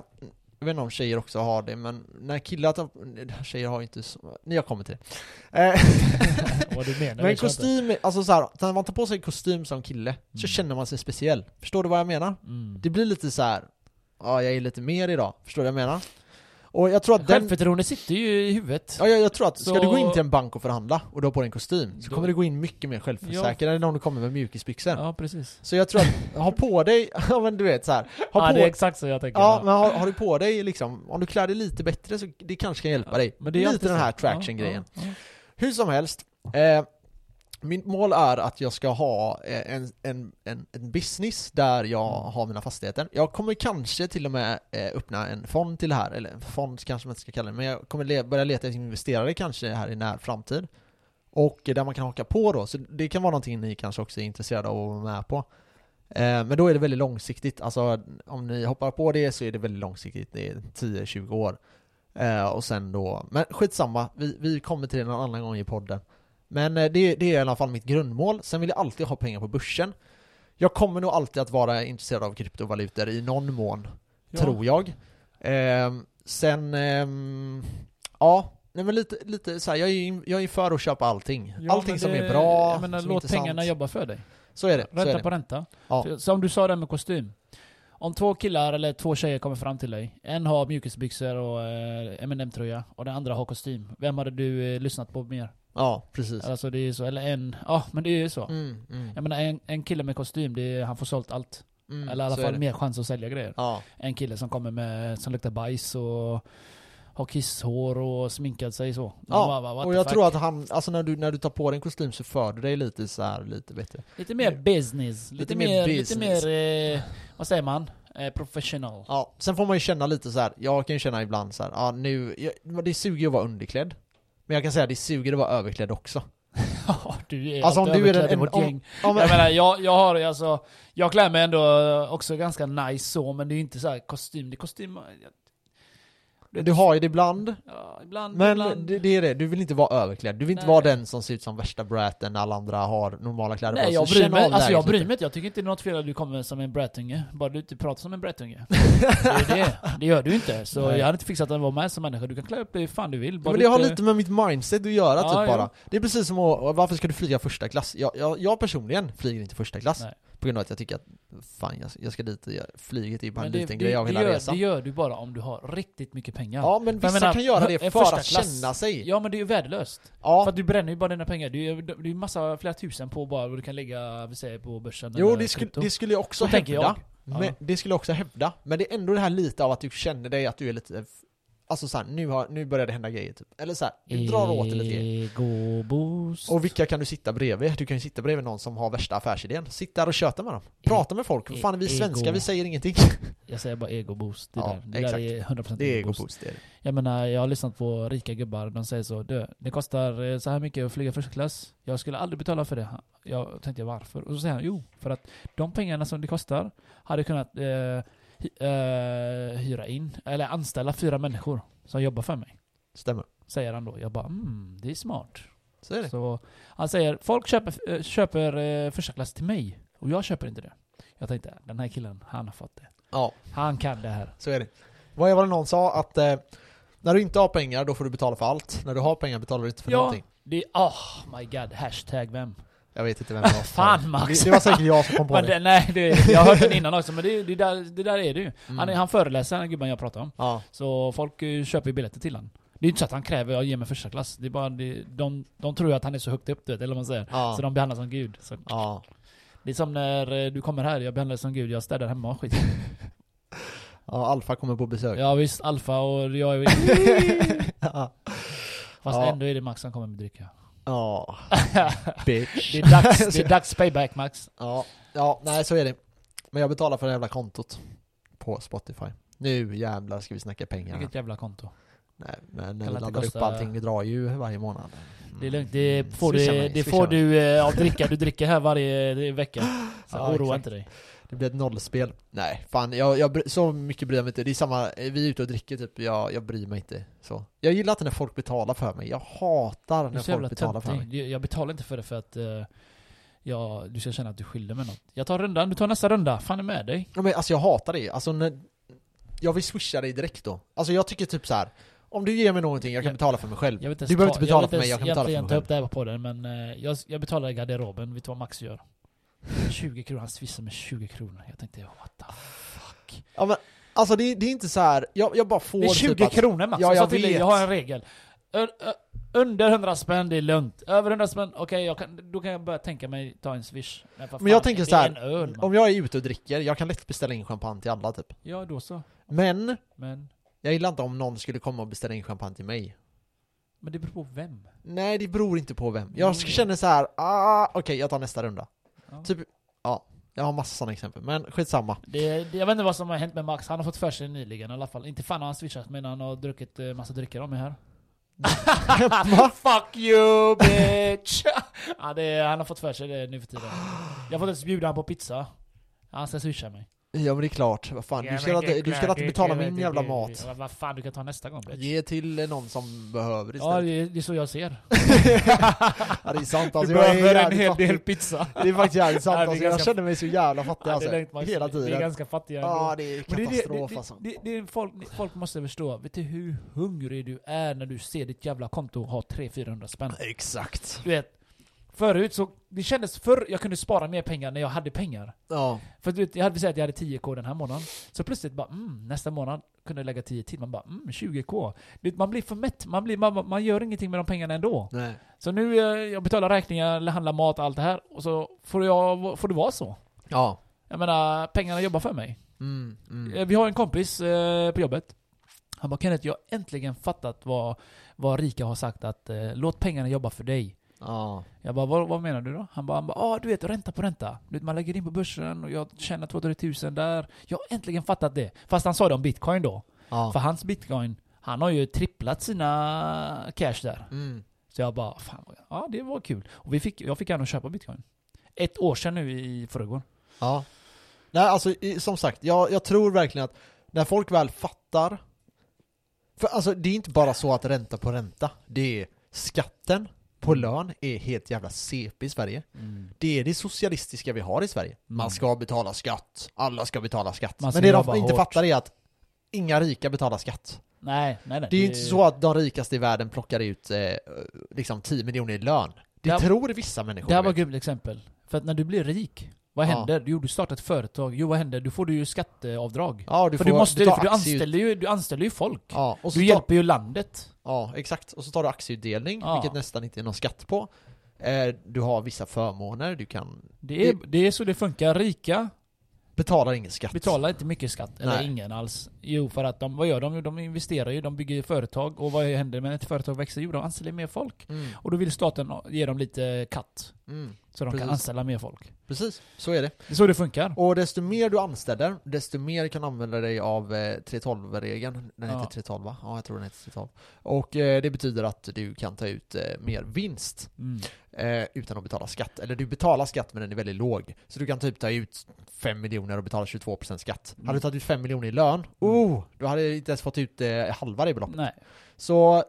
jag vet inte om tjejer också har det, men när killar tar, tjejer har inte så, jag kommer till det. Eh, Vad du menar men inte. kostym, alltså så här, när man tar på sig kostym som kille, så Mm. känner man sig speciell. Förstår du vad jag menar? Mm. Det blir lite så här. Ja jag är lite mer idag, förstår du vad jag menar? Och jag tror att den, Självförtroende sitter ju i huvudet. ja jag, jag tror att, ska Så- du gå in till en bank och förhandla, och du har på dig en kostym, så Då- kommer du gå in mycket mer självsäker än om du kommer med mjukisbyxor. Ja, precis. Så jag tror att, ha på dig, ja men du vet så här, ha ja, på det är exakt så jag tänker. Ja, men har, har du på dig liksom, om du klär dig lite bättre så det kanske kan hjälpa dig. Men det är lite den här traction-grejen. Ja, ja, Hur som helst, eh, mitt mål är att jag ska ha eh, en, en, en, en business där jag Mm. har mina fastigheter. Jag kommer kanske till och med eh, öppna en fond till det här, eller en fond kanske man inte ska kalla det, men jag kommer le- börja leta efter investerare kanske här i när framtid. Och där man kan haka på då, så det kan vara någonting ni kanske också är intresserade av att vara med på. Eh, men då är det väldigt långsiktigt, alltså om ni hoppar på det så är det väldigt långsiktigt, det är 10-20 år. Och sen då, men skitsamma, vi, vi kommer till det någon annan gång i podden. Men eh, det, det är i alla fall mitt grundmål, sen vill jag alltid ha pengar på börsen. Jag kommer nog alltid att vara intresserad av kryptovalutor i någon mån, Ja. tror jag. Ehm, sen, ehm, ja, nej men lite, lite så här, jag är ju jag är för att köpa allting. Ja, allting som det- är bra, Jag menar, som är låt intressant. pengarna jobba för dig. Så är det, så är Ränta det. på ränta. Ja. Som du sa där med kostym. Om två killar eller två tjejer kommer fram till dig. En har mjukisbyxor och eh, M&M tröja och den andra har kostym. Vem hade du eh, lyssnat på mer? Ja, precis. Alltså det är så, eller en, ja men det är ju så. Mm, mm, Jag menar en, en kille med kostym, det är, han får sålt allt. mm, eller i alla fall mer chans att sälja grejer. Ja, En kille som kommer med, som luktar bajs och har kisshår och sminkat sig så. Ja, bara, och jag fuck? tror att han, alltså när du, när du tar på dig en kostym så för du dig lite så här, lite bättre. Lite mer business, lite, Lite mer mer, business. lite mer, eh, vad säger man? Eh, professional. Ja, sen får man ju känna lite så här. jag kan ju känna ibland så här, ja nu, jag, det suger ju att vara underklädd. Men jag kan säga att det suger att vara överklädd också. Ja, du är Alltså, allt om du är i vårt om- gäng. Men, Jag menar, jag, jag har alltså, jag klär mig ändå också ganska nice så, men det är ju inte så här kostym, det är kostym, du har ju det ibland, ja, ibland, men ibland. det, det är det, du vill inte vara överklädd. Du vill inte Nej. vara den som ser ut som värsta braten när alla andra har normala kläder på Nej sig. jag bryr mig, alltså jag bryr mig inte, jag tycker inte det är något fel att du kommer som en brätunge, bara du inte pratar som en brätunge. det det, det gör du inte. Så Nej. jag hade inte fixat att vara med som människa, du kan klä upp dig hur fan du vill. Ja, Bara men det har inte- lite med mitt mindset att göra Ja, typ ja. bara. Det är precis som att, varför ska du flyga första klass? Jag, jag, jag personligen flyger inte första klass. Nej. På grund av att jag tycker att, fan jag, jag ska dit, flyget är bara en liten grej av hela gör, resan. det gör du bara om du har riktigt mycket pengar. Ja men vissa menar, kan göra det för att klass- känna sig. Ja men det är ju värdelöst. Ja, För att du bränner ju bara dina pengar. Det är ju det är ju massa, flera tusen på bara vad du kan lägga, vi säger på börsen jo det krypto. det skulle jag också Så hävda. jag. Ja. Men, det skulle jag också hävda. Men det är ändå det här lite av att du känner dig att du är lite Alltså såhär, nu, har, nu börjar det hända grejer typ. Eller såhär, du drar åt det lite grejer. Och vilka kan du sitta bredvid? Du kan ju sitta bredvid någon som har värsta affärsidén. Sitt där och köta med dem. Prata med folk. E- Fan vi svenskar, ego. vi säger ingenting. Jag säger bara ego-boost. Det, Ja, där, det där är 100% Det är ego-boost. det. Jag menar, jag har lyssnat på rika gubbar, de säger så du, det kostar eh, så här mycket att flyga första klass. Jag skulle aldrig betala för det. Jag tänkte varför? Och så säger han, jo, för att de pengarna som det kostar hade kunnat eh, eh, hyra in, eller anställa fyra människor som jobbar för mig. Stämmer. Säger han då. Jag bara, mm, det är smart. Så är det. Så han säger, folk köper, eh, köper eh, första klass till mig, och jag köper inte det. Jag tänkte, den här killen, han har fått det. Ja, Han kan det här. så är det. Vad var det någon sa? Att eh, när du inte har pengar, då får du betala för allt. När du har pengar betalar du inte för Ja. någonting. Det är, oh my god, hashtag vem? Jag vet inte vem det var. Fan, Max. Det, det var säkert jag som kom på det. det, nej, det, jag har hört den innan också, men det, det, där, det där är det ju. Mm. Han, han föreläser, den gubben jag pratar om. Ja, Så folk eh, köper ju biljetter till han. Det är ju inte så att han kräver att ge mig första klass. Det är bara, det, de, de tror ju att han är så högt upp, du vet, eller vad man säger. ja, Så de behandlar som gud. Så ja. det är som när eh, du kommer här, jag behandlar som gud, jag städar hemma och skit. ja, Alfa kommer på besök. Ja visst, alfa och jag är... ja. Fast ändå är det Max som kommer med dricka. Ja, bitch. Det är dags, det är dags payback Max. Ja, ja, nej så är det. Men jag betalar för det jävla kontot. På Spotify. Nu jävlar ska vi snacka pengar. Vilket jävla konto. Nej, men när vi laddar upp kosta- allting, vi drar ju varje månad. Det är lugnt, det får Swisha du, mig, det får mig. du eh, av dricka du dricker här varje eh, vecka. Så Ja, oroa exakt. inte dig. Det blir ett nollspel. Nej, fan, jag, jag, så mycket bryr jag mig inte. Det är samma, vi är ute och dricker typ, jag, jag bryr mig inte så. Jag gillar inte när folk betalar för mig. Jag hatar när folk betalar för mig. Jag betalar inte för det för att eh, ja, du ska känna att du skyller mig något. Jag tar rundan, du tar nästa runda. Fan är med dig? Ja, men alltså jag hatar det. Alltså när, jag vill swisha dig direkt då. Alltså jag tycker typ så här. om du ger mig någonting, jag kan Jag- betala för mig själv. Jag Du behöver inte betala jag för mig, jag kan betala för mig ta upp det här på den men eh, jag, jag betalar i garderoben. Vet du vad Max gör? 20 kronor, han swishar med 20 kronor. Jag tänkte, what the fuck? Ja men, alltså det, det är inte så här. jag, jag bara får Det är 20 typ kronor Max, Ja, jag, jag till dig, jag har en regel. Under 100 spänn, det är lugnt. Över 100 spänn, okej, kan, då kan jag börja tänka mig ta en swish. Men, Men jag tänker så här, öl. Om jag är ute och dricker, jag kan lätt beställa in champagne till alla typ. Ja, då så. Men, Men, jag gillar inte om någon skulle komma och beställa in champagne till mig. men det beror på vem. Nej, det beror inte på vem. Jag Mm. känner så här, ah, okej jag tar nästa runda. Ja. Typ, ja. Jag har massa sådana exempel, men skitsamma. Det, det, jag vet inte vad som har hänt med Max, han har fått för sig nyligen i alla fall. Inte fan har han swishat men han har druckit eh, massa drycker av mig här. Fuck you bitch! ja, det, han har fått för sig det nu för tiden. Jag får inte bjuda honom på pizza. Han ska swisha mig. Ja men det är klart, vad fan. Du ska, inte, du ska inte betala min jävla mat. Ja, Vad fan, du kan ta nästa gång bitch. Ge till någon som behöver Ja, istället. det, det är så jag ser. Ja, det är sant Du alltså, är behöver en hel fattig. del pizza. Det är faktiskt jävligt sant Ja, det alltså, jag känner mig så jävla fattig Ja, alltså. det. Hela Vi är tiden. ganska fattiga. Ja, det är det, det, katastrof det, alltså. det, det, det är folk, folk måste förstå, vet du hur hungrig du är när du ser ditt jävla konto ha 300-400 spänn? Exakt. Du vet, förut så, det kändes förr jag kunde spara mer pengar när jag hade pengar. Ja. För du vet, jag hade säga att jag hade 10k den här månaden. Så plötsligt bara, mm, nästa månad kunde jag lägga 10 till. Man bara, mm, 20k. Du vet, man blir för mätt, man, blir, man, man gör ingenting med de pengarna ändå. Nej. Så nu, eh, jag betalar räkningar, handlar mat allt det här. Och så får, jag, får det vara så. Ja. Jag menar, pengarna jobbar för mig. Mm, mm. Eh, Vi har en kompis eh, på jobbet. Han bara Kenneth, jag har äntligen fattat vad, vad Rika har sagt att eh, låt pengarna jobba för dig. Ja. Jag bara, vad, vad menar du då? Han bara, han bara, ah, du vet ränta på ränta. Du vet, man lägger in på börsen och jag tjänar 200 000 där. Jag har äntligen fattat det. Fast han sa det om bitcoin då. Ja. För hans bitcoin, han har ju tripplat sina cash där. Mm. Så jag bara, fan, ja det var kul. Och vi fick, jag fick gärna köpa bitcoin. Ett år sedan nu i förrgår. Ja. Nej, alltså som sagt, jag, jag tror verkligen att när folk väl fattar För alltså det är inte bara så att ränta på ränta, det är skatten på lön är helt jävla CP i Sverige. Det är det socialistiska vi har i Sverige. Man Mm. ska betala skatt, alla ska betala skatt. Ska Men det de inte hårt. fattar är att inga rika betalar skatt. Nej, nej, nej. Det är ju inte så att de rikaste i världen plockar ut eh, liksom 10 miljoner i lön. Det Det tror vissa människor. Det här var ett grymt exempel. För att när du blir rik, vad Ja. händer? Jo, du startar ett företag. Jo, vad händer? Du får du ju skatteavdrag. Ja, du för får, du måste du för du anställer, ju, du anställer ju folk. Ja, och så Du tar, hjälper ju landet. Ja, exakt. Och så tar du aktieutdelning, Ja. vilket nästan inte är någon skatt på. Eh, du har vissa förmåner, du kan... Det är, det är så det funkar. Rika Betalar ingen skatt. betalar inte mycket skatt, eller Nej. ingen alls. Jo, för att de, vad gör de? Jo, De investerar ju, de bygger företag. Och vad händer när ett företag växer? Jo, de anställer mer folk. Mm. Och då vill staten ge dem lite katt. Mm. Så de Precis. kan anställa mer folk. Precis, så är det. Det är så det funkar. Och desto mer du anställer, desto mer kan du använda dig av eh, 312-regeln. Den Ja. heter 312 va? Ja, jag tror den heter 312. Och eh, det betyder att du kan ta ut eh, mer vinst Mm. eh, utan att betala skatt. Eller du betalar skatt men den är väldigt låg. Så du kan typ ta ut 5 miljoner och betala 22% skatt. Mm. Hade du tagit ut 5 miljoner i lön, oh, du hade inte ens fått ut eh, halva det beloppet. Nej. Så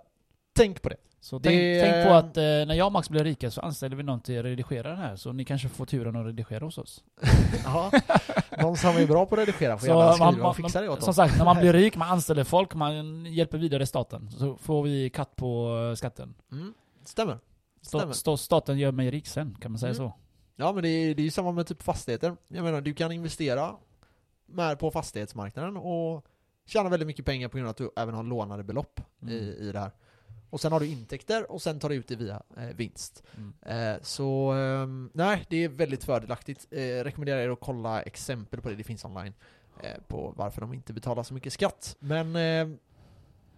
tänk på det. Så Det- tänk, tänk på att eh, när jag och Max blir rika så anställer vi någon till att redigera den här. Så ni kanske får turen att redigera hos oss. Ja. Någon som är bra på att redigera får Så gärna skriva man- och fixa det åt Som oss. sagt, när man blir rik, man anställer folk, man hjälper vidare staten. Så får vi katt på eh, skatten. Mm. Stämmer. Stämmer. sta, staten gör mig rik sen, kan man säga Mm. så. Ja men det är, det är ju samma med typ fastigheter. Jag menar, du kan investera med på fastighetsmarknaden och tjäna väldigt mycket pengar på grund av att du även har lånade belopp Mm. i, i det här. Och sen har du intäkter och sen tar du ut det via eh, vinst. Mm. Eh, så ehm, nej, det är väldigt fördelaktigt. Eh, rekommenderar er att kolla exempel på det, det finns online. Eh, på varför de inte betalar så mycket skatt. Men eh,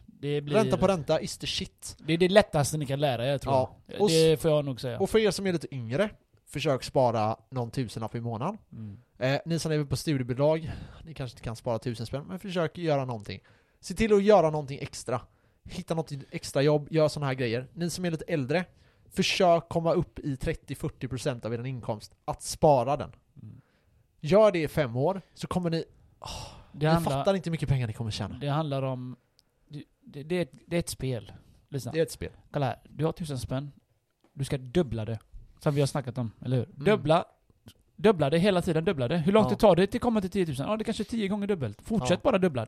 Det, blir, ränta på ränta is the shit. det är det lättaste ni kan lära er tror Ja. jag. Det får jag nog säga. Och för er som är lite yngre, försök spara någon tusenlapp i månaden. Mm. Eh, ni som lever på studiebidrag, ni kanske inte kan spara tusen spänn, men försök göra någonting. Se till att göra någonting extra. Hitta något extra jobb, gör sådana här grejer. Ni som är lite äldre, försök komma upp i 30-40% av er inkomst. Att spara den. Mm. Gör det i fem år, så kommer ni... Det ni handlar, fattar inte hur mycket pengar ni kommer tjäna. det handlar om... Det, det, det, är ett, det är ett spel. Lyssna. Det är ett spel. Kolla här. Du har tusen spänn. Du ska dubbla det. Som vi har snackat om, eller hur? Mm. Dubbla. Dubbla det hela tiden, dubbla det. Hur långt Ja. det tar det till komma till 10 000? Ja, det kanske är 10 gånger dubbelt. Fortsätt Ja. bara dubbla.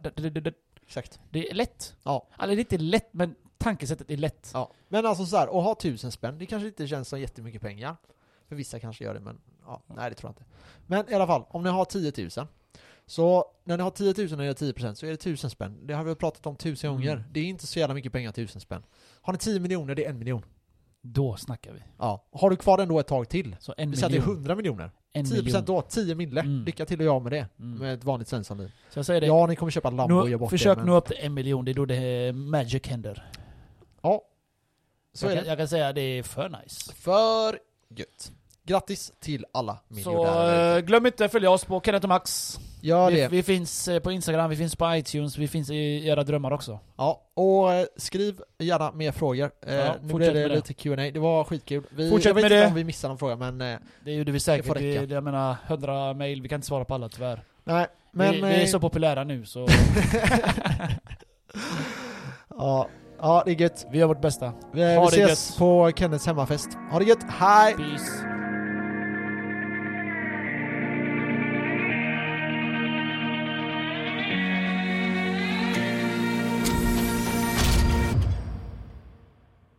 Exakt. det är lätt. Ja. Eller det är inte lätt, men tankesättet är lätt. Ja. Men alltså så här, att ha tusen spänn, det kanske inte känns som jättemycket pengar. För vissa kanske gör det, men ja, nej det tror jag inte. Men i alla fall, om ni har 10 000. Så när ni har 10 000 och gör 10% så är det 1000 spänn. Det har vi pratat om tusen Mm. gånger. Det är inte så jävla mycket pengar, 1000 spänn. Har ni 10 miljoner, det är en miljon. Då snackar vi. Ja. Har du kvar den då ett tag till? Så en säger att det är miljon. 100 miljoner. En 10% miljon. då, 10 mille. Mm. Lycka till och jag med det. Mm. Med ett vanligt svenssonliv. Så jag säger det. Ja, ni kommer köpa Lambo och ge bort försök det. nå upp till en miljon, det är då det magic händer. Ja. Så jag, är kan, det. jag kan säga det är för nice. För gött. Grattis till alla Så miljonärer. eh, glöm inte att följa oss på Kenneth och Max. Gör vi, det. vi finns eh, på Instagram, vi finns på iTunes, vi finns i era drömmar också. Ja, och eh, skriv gärna mer frågor. Eh, Ja, nu blev det det. lite Q&A. det var skitkul. Vi, Fortsätt jag vet inte det. om vi missade någon fråga, men Det gjorde vi Det säkert. får räcka. Vi, jag menar, 100 mail, vi kan inte svara på alla tyvärr. nej. Men, vi, vi är så populära nu så ja, ja, det är gött. vi gör vårt bästa. Vi, vi Ha det ses gött. på Kennets hemmafest. Ha det gött, hej! Peace.